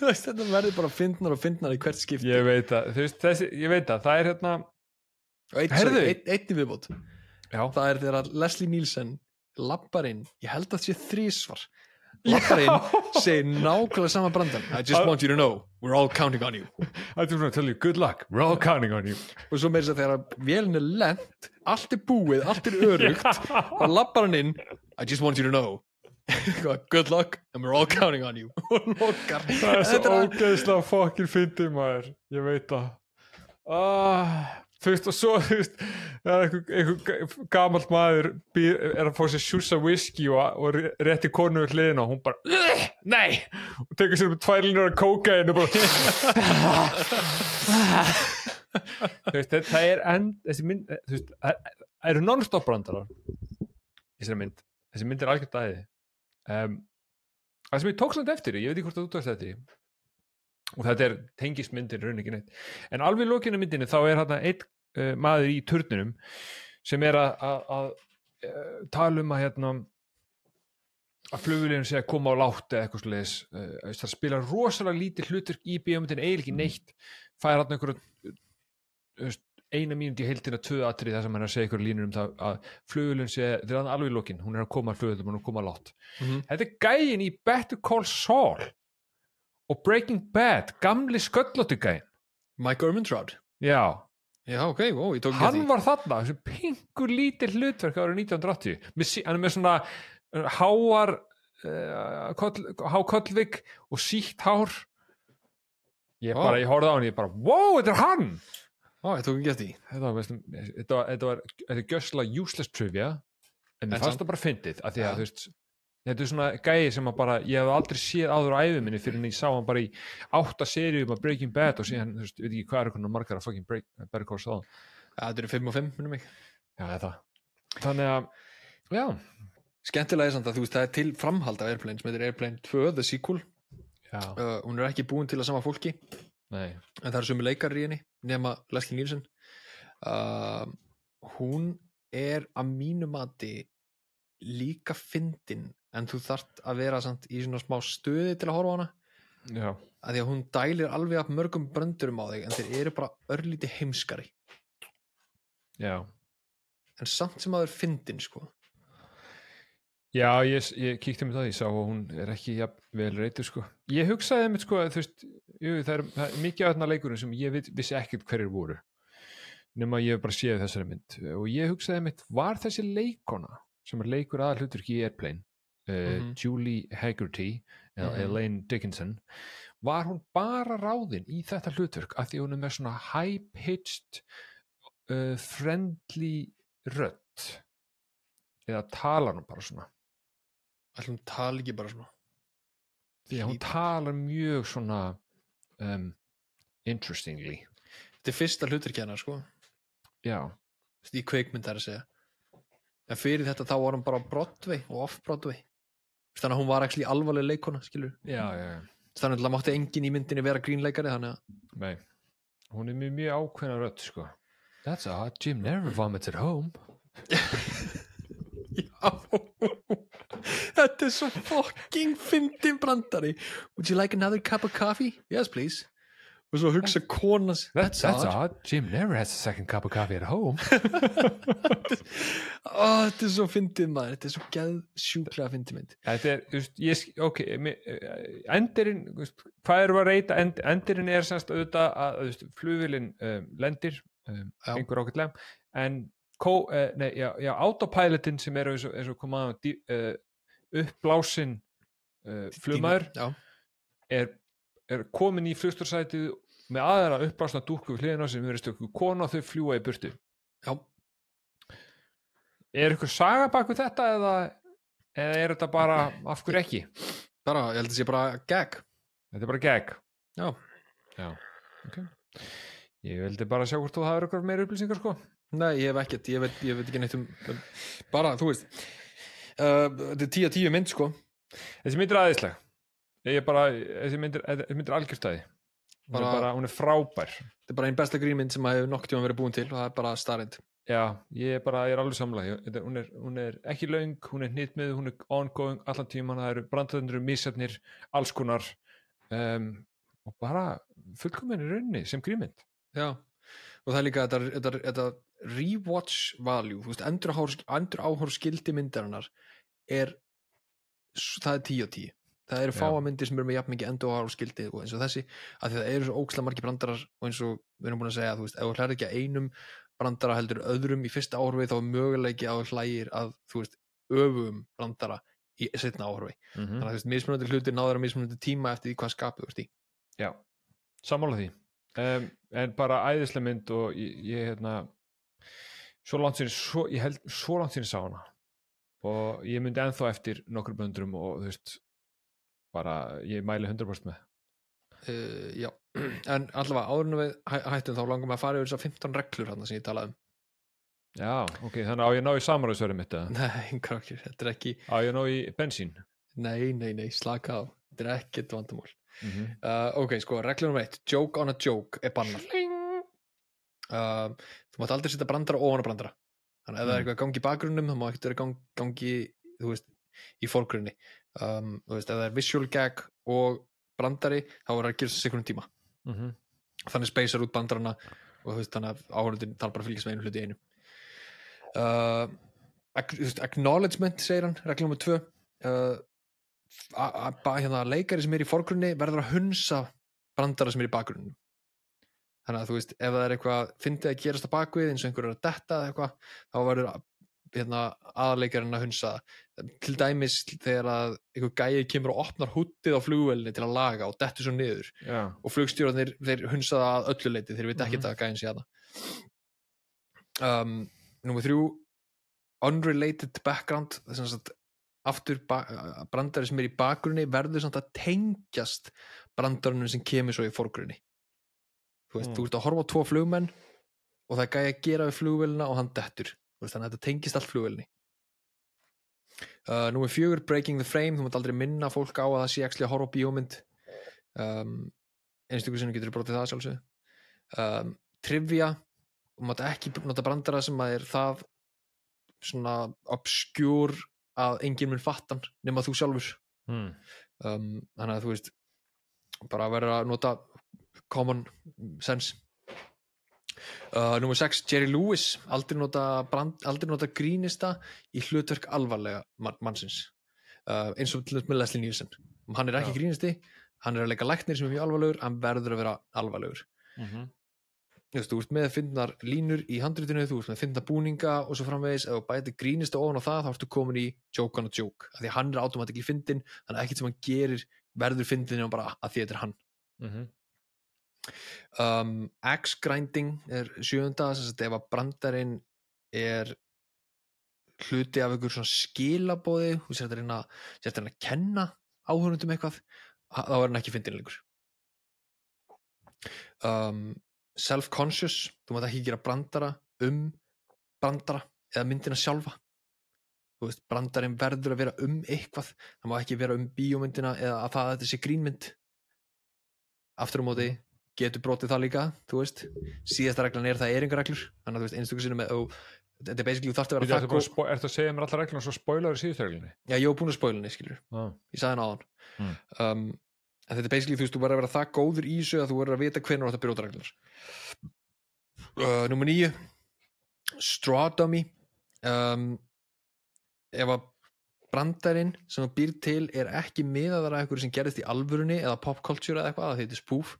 Þetta verður bara fyndnar og fyndnar í hvert skipt ég veit að, þú veist, þessi, ég veit að það er hérna og einn, Heyrðu. sorry, einn, einn í viðbót já, það er þegar Leslie Nielsen lappar inn, ég held að það sé þrísvar lappar inn, segir nákvæmlega sama brandan. I just want you to know, we're all counting on you. I just want to tell you good luck we're all counting on you. Og svo meira þess að þegar vélinn er lent allt er búið, allt er örugt og lappar hann inn I just want you to know good luck and we're all counting on you. Það er svo ógeðslega fokkin fyndið maður. Ég veit það. Ah, þú veist og svo þú veist það er einhver, gamalt maður býr, er að fá sér sjúsa whisky og, og rétti konu við hliðina og hún bara "Ugh, nei! Og tekur sér um tvær línur af kókain og bara. Þú veist það er enn þessi mynd þú veist það það eru non-stop brandarar þessari mynd. Þessi mynd er algjört aðeði um, það sem ég tók samt eftir ég veit ekki hvort þú tókst eftir í og þetta er tengismyndin raun ekki neitt. En alveg í lokinu myndinni þá er hann einn uh, maður í turnunum sem er að, uh, tala um að hérna að flugulíðin sé að koma á látt eða eitthvað sliðis uh, það spila rosalega lítið hlutur í bíómyndin eiginlega ekki neitt. Fær hann einhverju eina mínúti í heildina tvö atrið þar sem hann er að segja ykkur línur um það að flugulíðin sé, hann er alveg í lokin hún er að koma að flugulíðin, hún er að koma á látt. Mhm. þetta er gæin í Better Call Saul og Breaking Bad gamli sköllóttu gæin Mike Ehrmantraut já, já ok, ó, ég tók ekki hann var þarna þessu pingur lítið hlutverk árið 1980 með, sí- hann er með svona uh, háar uh, koll, hákollvik og sítt hár. Ég bara, ég horfði á hann ég bara, wow, þetta er hann! Ó, ég tók ekki eftir því. þetta var, þetta var, þetta var þetta er gjösslega useless trivia. En mér fannst það bara fyndið af því að Ja. þú veist þetta er svona gæi sem að bara ég hef aldrei séð áður á æfi minni fyrir en ég sá hann bara í átta seríum af Breaking Bad og síðan, þú veist, ég veit ekki hvað er hvernig margar að fucking break, Better Call Saul. Ja, þetta eru 5 og 5, minnum mig. Já, þetta þannig að, já, skemmtilega er samt að þú veist, það er til framhald af Airplane sem heitir Airplane 2, The Sequel. Já, uh, hún er ekki búin til að sama fólki. Nei. En það eru sömu leikar í henni nema Leslie Nielsen. Uh, hún er að mínu mati líka fyndin en þú þart að vera samt í svona smá stöði til að horfa á hana. Já, að því að hún dælir alveg af mörgum bröndurum á þig en þeir eru bara örlíti heimskari. Já. En samt sem að þeir fyndin sko. Já, ég, ég kíkti með það, ég sá að hún er ekki ja, vel reytur sko. Ég hugsaði með sko að þú veist, jú, það, er, það er mikið af þarna leikurinn sem ég vissi ekkert hverjir voru nema ég hef bara séð þessari mynd. Og ég hugsaði með, var þessi leikona sem er leikur aðal hlutur í Airplane uh, Mhm. Julie Haggerty eða Mhm. Elaine Dickinson. Var hún bara ráðin í þetta hlutverk af því hún er með svona high-pitched uh, friendly rödd? Eða talar hún bara svona? Ætlum hún tala ekki bara svona? Því að hún talar mjög svona um, interestingly. Þetta er fyrsta hluturki hennar sko. Já, í kveikmynd er að segja. En fyrir þetta þá var hún bara Broadway og off-Broadway. Þú veist, þannig að hún var ekki alvarleg leikona skilur já, já, já. þannig að mátti enginn í myndinni vera grínleikari þannig að Nei. hún er mjög, mjög ákveðna rödd sko. that's odd, Jim never vomits at home Já Þetta er svo fucking fyndin brandari Would you like another cup of coffee? Yes please og svo hugsa konas That's, that's odd. Jim never has a second cup of coffee at home. Ó, þetta er svo fyndið maður þetta er svo geð sjúklega fyndið mynd Þetta er, þú veist, ég, ok, eh, þú veist, hvað við að reyta, End, endirinn er semst auðvitað að, þú veist, flugvillin um, lendir, um, einhver ákveðlega, en, kó, uh, nei, já, já, autopilotin sem er eins og, komaða uh, uppblásin uh, flugmaður já, er, er komin í flugstórsætið með aðra uppblásna dúkku við hliðina sem verið stökku kona og þau fljúa í burtu. já, Er ykkur saga bak við þetta eða, eða er þetta bara af hverju ekki? bara, ég held að sé bara gag Þetta er bara gag. já, Já, ok. Ég vildi bara sjá hvort þú hafður eitthvað meira upplýsingar sko. nei, ég hef ekkert ég veit, ég veit ekki neitt um bara, þú veist uh, þetta er 10 að 10 mynd sko Þessi mynd er aðeinsleg. Ég er bara, þessi mynd er, þessi mynd er algjörstæði. Hún, Bara- bara, hún er frábær. þetta er bara einn besta grínmynd sem að hefur nokk tíma verið búin til og það er bara starrend Já, ég er bara, ég er alveg samlega. Hún hún er ekki löng, hún er hnitmið, hún er ongoing allan tíman, það eru brandöndur, mísefnir, alls konar um, og bara fullkomin í raunni sem grímynd. já, og það er líka þetta, rewatch value þú veist, endur áhór, endur áhór skildi myndarinnar er það er 10 og 10 það eru Já. fáa myndir sem eru með jafn mikið endur áhór skildi og eins og þessi, að því það eru svo ókslega margir brandarar og eins og við erum búin að segja þú veist, ef þú hlæðir ekki að einum brandara heldur öðrum í fyrsta áhorfi þá er möguleiki að hlægir að þú veist, öfum brandara í setna áhorfi Mm þannig að þú veist, mismunandi hlutir náður að mismunandi tíma eftir því hvað skapið þú ert í. Já, sammála því. Um, en bara æðislega mynd og ég, ég hérna svo langt sinni, svo, ég held svo langt sinni sá hana. Og ég myndi ennþá eftir nokkur böndrum og þú veist bara, ég mæli 100% með. Uh, já, en allavega áðurinn við hæ- hættum þá langum að fara yfir þessar 15 reglur hann sem ég talaði um. Já, ok, þannig á ég að ná í samaræðsverði mitt eða? nei, krakkir, þetta er ekki á ég að ná í bensín? Nei, nei, nei, slaka á. Þetta er ekkert vandamál. Mm -hmm. uh, ok, sko, reglur nummer eitt. Joke on a joke er bannað. Uh, þú mátt aldrei setja brandara ofan á brandara. Þannig að ef það er Mm. eitthvað að gangi í bakgrunnum þá má ekkert vera gang, gangi þú veist, í fórgrunni um, þú veist, ef það er visual gag og brandari, þá er það að gera þessu sekundum tíma. Mm -hmm. þannig speysar út bandarana og þú veist, þannig að áhörðin þarf bara að fylgjast með einu hluti einu. Uh, acknowledgement segir hann, reglum nummer tvö. Uh, hérna, leikari sem er í forgrunni verður að hunsa brandara sem er í bakgrunni þannig að þú veist, ef það er eitthvað fyndið að gerast á bakvið eins og einhver er að detta eða eitthvað, þá verður hérna, aðleikarinn að hunsa það. til dæmis þegar að einhver gæi kemur og opnar húttið á flugvelni til að laga og dettur svo niður Já, og flugstjórnir þeir hunsa það að öllu leiti þeir veit ekki Mhm. að gæðin sé hana um, Númer þrjú unrelated background þess að aftur brandari sem er í bakgrunni verður samt að tengjast brandarunum sem kemur svo í forgrunni þú veist, Mm. þú ert að horfa á tvo flugmenn og það er gæði að gera við flugvelina og hann dettur veist, þannig að þetta tengist allt flugvelni uh, Númer fjögur breaking the frame, þú mátt aldrei minna fólk á að það sé að horfa bíómynd. Um, einstöku sinnum getur brotið það sjálfsög um, trivia þú mátt ekki nota brandara sem að er það svona obskjúr að enginn mun fattan nema þú sjálfur. Mm. um, þannig að þú veist bara að vera að nota common sense uh, Númer 6, Jerry Lewis aldrei nota, brand, aldrei nota grínista í hlutverk alvarlega man, mannsins. Uh, eins og til þess með Leslie Nielsen. Hann er ekki Já. grínisti, hann er að leika læknir sem er mjög alvarlegur, hann verður að vera alvarlegur. Mm þú veist, þú ert með fyndnar línur í handritinu, þú ert með fyndnar búninga og svo framvegis, ef þú bæti grínist ofan á það, þá ertu komin í joke on a joke. Af því að hann er automatikli fyndin, þannig að ekkert sem hann gerir verður fyndin nema bara að því þetta er hann. -hmm. Um, axe grinding er að ef að brandarinn er hluti af einhver skilabóði þú sér þetta reyna, að kenna áhörundum eitthvað þá er hann ekki fyndin lengur. Um, self-conscious þú mátt ekki gera brandara um brandara eða myndina sjálfa. Veist, brandarinn verður að vera um eitthvað, það má ekki vera um bíómyndina eða að það að þetta sé grínmynd. Aftur á móti getur brotið það líka, þú veist síðasta reglan er það er engar reglur þannig að þú veist, einstöku sinni með þetta er basically þú þarft að vera það góð spo að segja mér allar reglum og svo spoilaður í síðustu reglunni? já, ég var búin að spoila henni, skilur Ah. ég sagði henni á hann Mm. um, þetta er basically, þú veist, þú verður að vera það góður í þessu að þú verður að vita hvernig byrja út reglunar uh, Númer níu Straw Dummy um, ef að brandarinn sem þú býr til er ekki miðaðar að eitthvað sem gerðist í alvörunni eða popculture eða eitthvað, það heitir spoof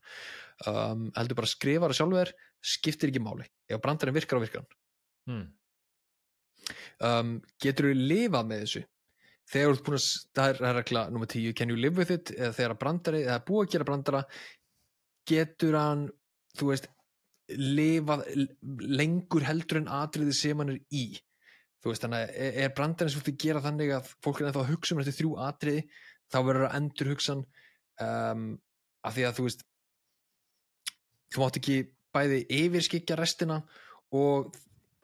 um, heldur bara að skrifa það sjálfur skiptir ekki máli, ef brandarinn virkar á virkan hmm. um, getur þú lifað með þessu? Þegar þú ert búin að það er, það regla nummer 10, can you live with it? Eða þegar brandari, eða búið að gera brandara getur hann þú veist, lifað lengur heldur en atriði sem hann er í? Þú veist, þannig að er- er brandarinn þú gera þannig að fólk er að hugsa um eftir þrjú atriði þá verður að endur hugsan um, af því að þú veist þú mátt ekki bæði yfirskikja restina og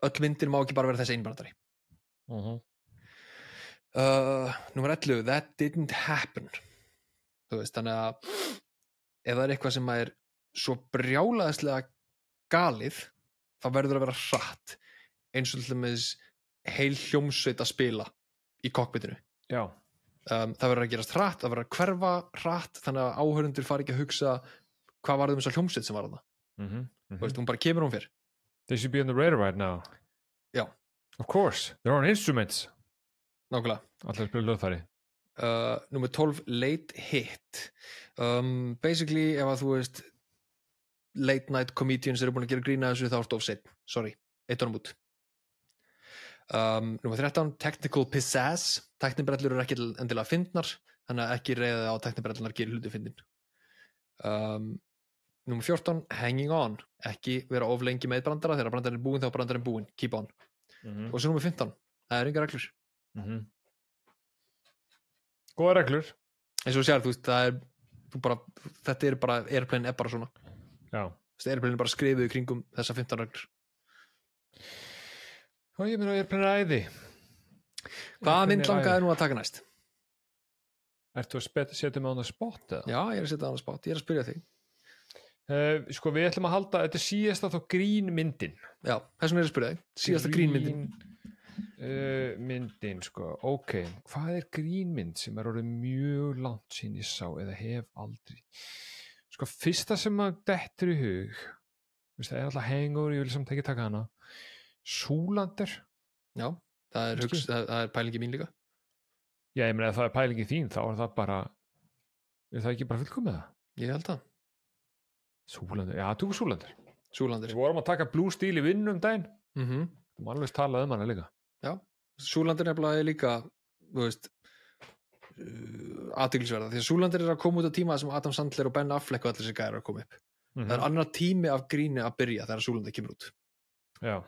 öll myndin má ekki bara vera þessi einbrandari uh -huh. Uh, nummer 11, that didn't happen. Þú veist, þannig að ef það er eitthvað sem er svo brjálaðislega galið þá verður að vera hratt eins og til dæmis heil hljómsveit að spila í kokkbytinu já, um, það verður að gerast hratt, það verður að hverfa hratt þannig að áhörundur fari ekki að hugsa hvað var það um þess að hljómsveit sem var þarna? Mm -hmm. þú veist, hún bara kemur hún fyrr they should be on the radar right now. Já. of course, they're on instruments. Nákvæmlega. Allir spila löðfæri uh, nummer 12 late hit. Um, basically ef að þú veist late night comedians eru búin að gera grína þessu þá ertu of set sorry, eitt ánum út. Um, nummer 13 technical pizzazz. Teknibrellur eru ekki endilega fyndnar þannig að ekki reyða á teknibrellunar gerir hluti fyndin. Um, nummer 14 hanging on. Ekki vera of lengi með brandara þegar brandarinn er búinn þá er brandarinn búinn, keep on. Mm -hmm. og svo nummer 15, það er engar reglur. Góða reglur. Og þú sér, þú það er þú bara, þetta er bara, airplane er bara svona. Já, Þessi airplane er bara skrifuð í kringum þessa 15 reglur. Og ég meina ég er æði. Hvaða mynd langaði nú að taka næst? Ertu að setja mig á það spot eða? já, ég er að setja það á spát, ég er að spyrja þig Uh, sko við ætlum að halda, þetta er síðasta þá grín myndin. Já, þessum er að spyrja þig, síðasta grínmyndin uh, myndin sko, ok hvað er grínmynd sem er orðið mjög langt sín ég sá eða hef aldrei? Sko fyrsta sem að dettur í hug veist, það er alltaf hangover, ég vil samt ekki taka hana. Súlander já, það er, Kannski. hugs, það, það er pælingi mín líka. Já ég meina ef það er pælingi þín þá er það bara er það ekki bara fullkomið? Það ég held það, Súlander, já, þú er Súlander Súlandir við vorum að taka Blue Steel í vinnu um daginn mm -hmm. þú má alveg talað um hana líka Súlandir nefnilega er líka þú veist uh, aðtiklisverða, því að Súlandir er að koma út á tíma sem Adam Sandler og Ben Affleck og allir þessi gæri að koma upp Mhm. það er annar tími af gríni að byrja þegar Súlandir kemur út Já.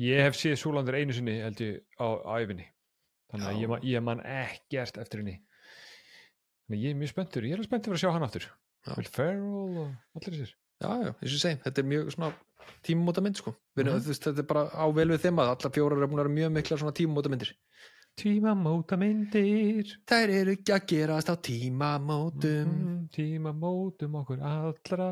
Ég hef séð Súlandir einu sinni held ég á, á æfinni. Þannig að Já. ég, ég man ekkert eftir henni. Þannig að ég er mjög spenntur. Ég er spenntur að sjá hann aftur. Will Ferrell og allir þessir. já, já, eins og segi, þetta er mjög svona tímumóta mynd sko, Við, þú veist, þetta er bara á vel við þeim að allar fjórar er búin að vera mjög mikla svona tímumóta myndir Tímamóta myndir. þær eru ekki að gerast á tímamótum Mm, tímamótum okkur allra.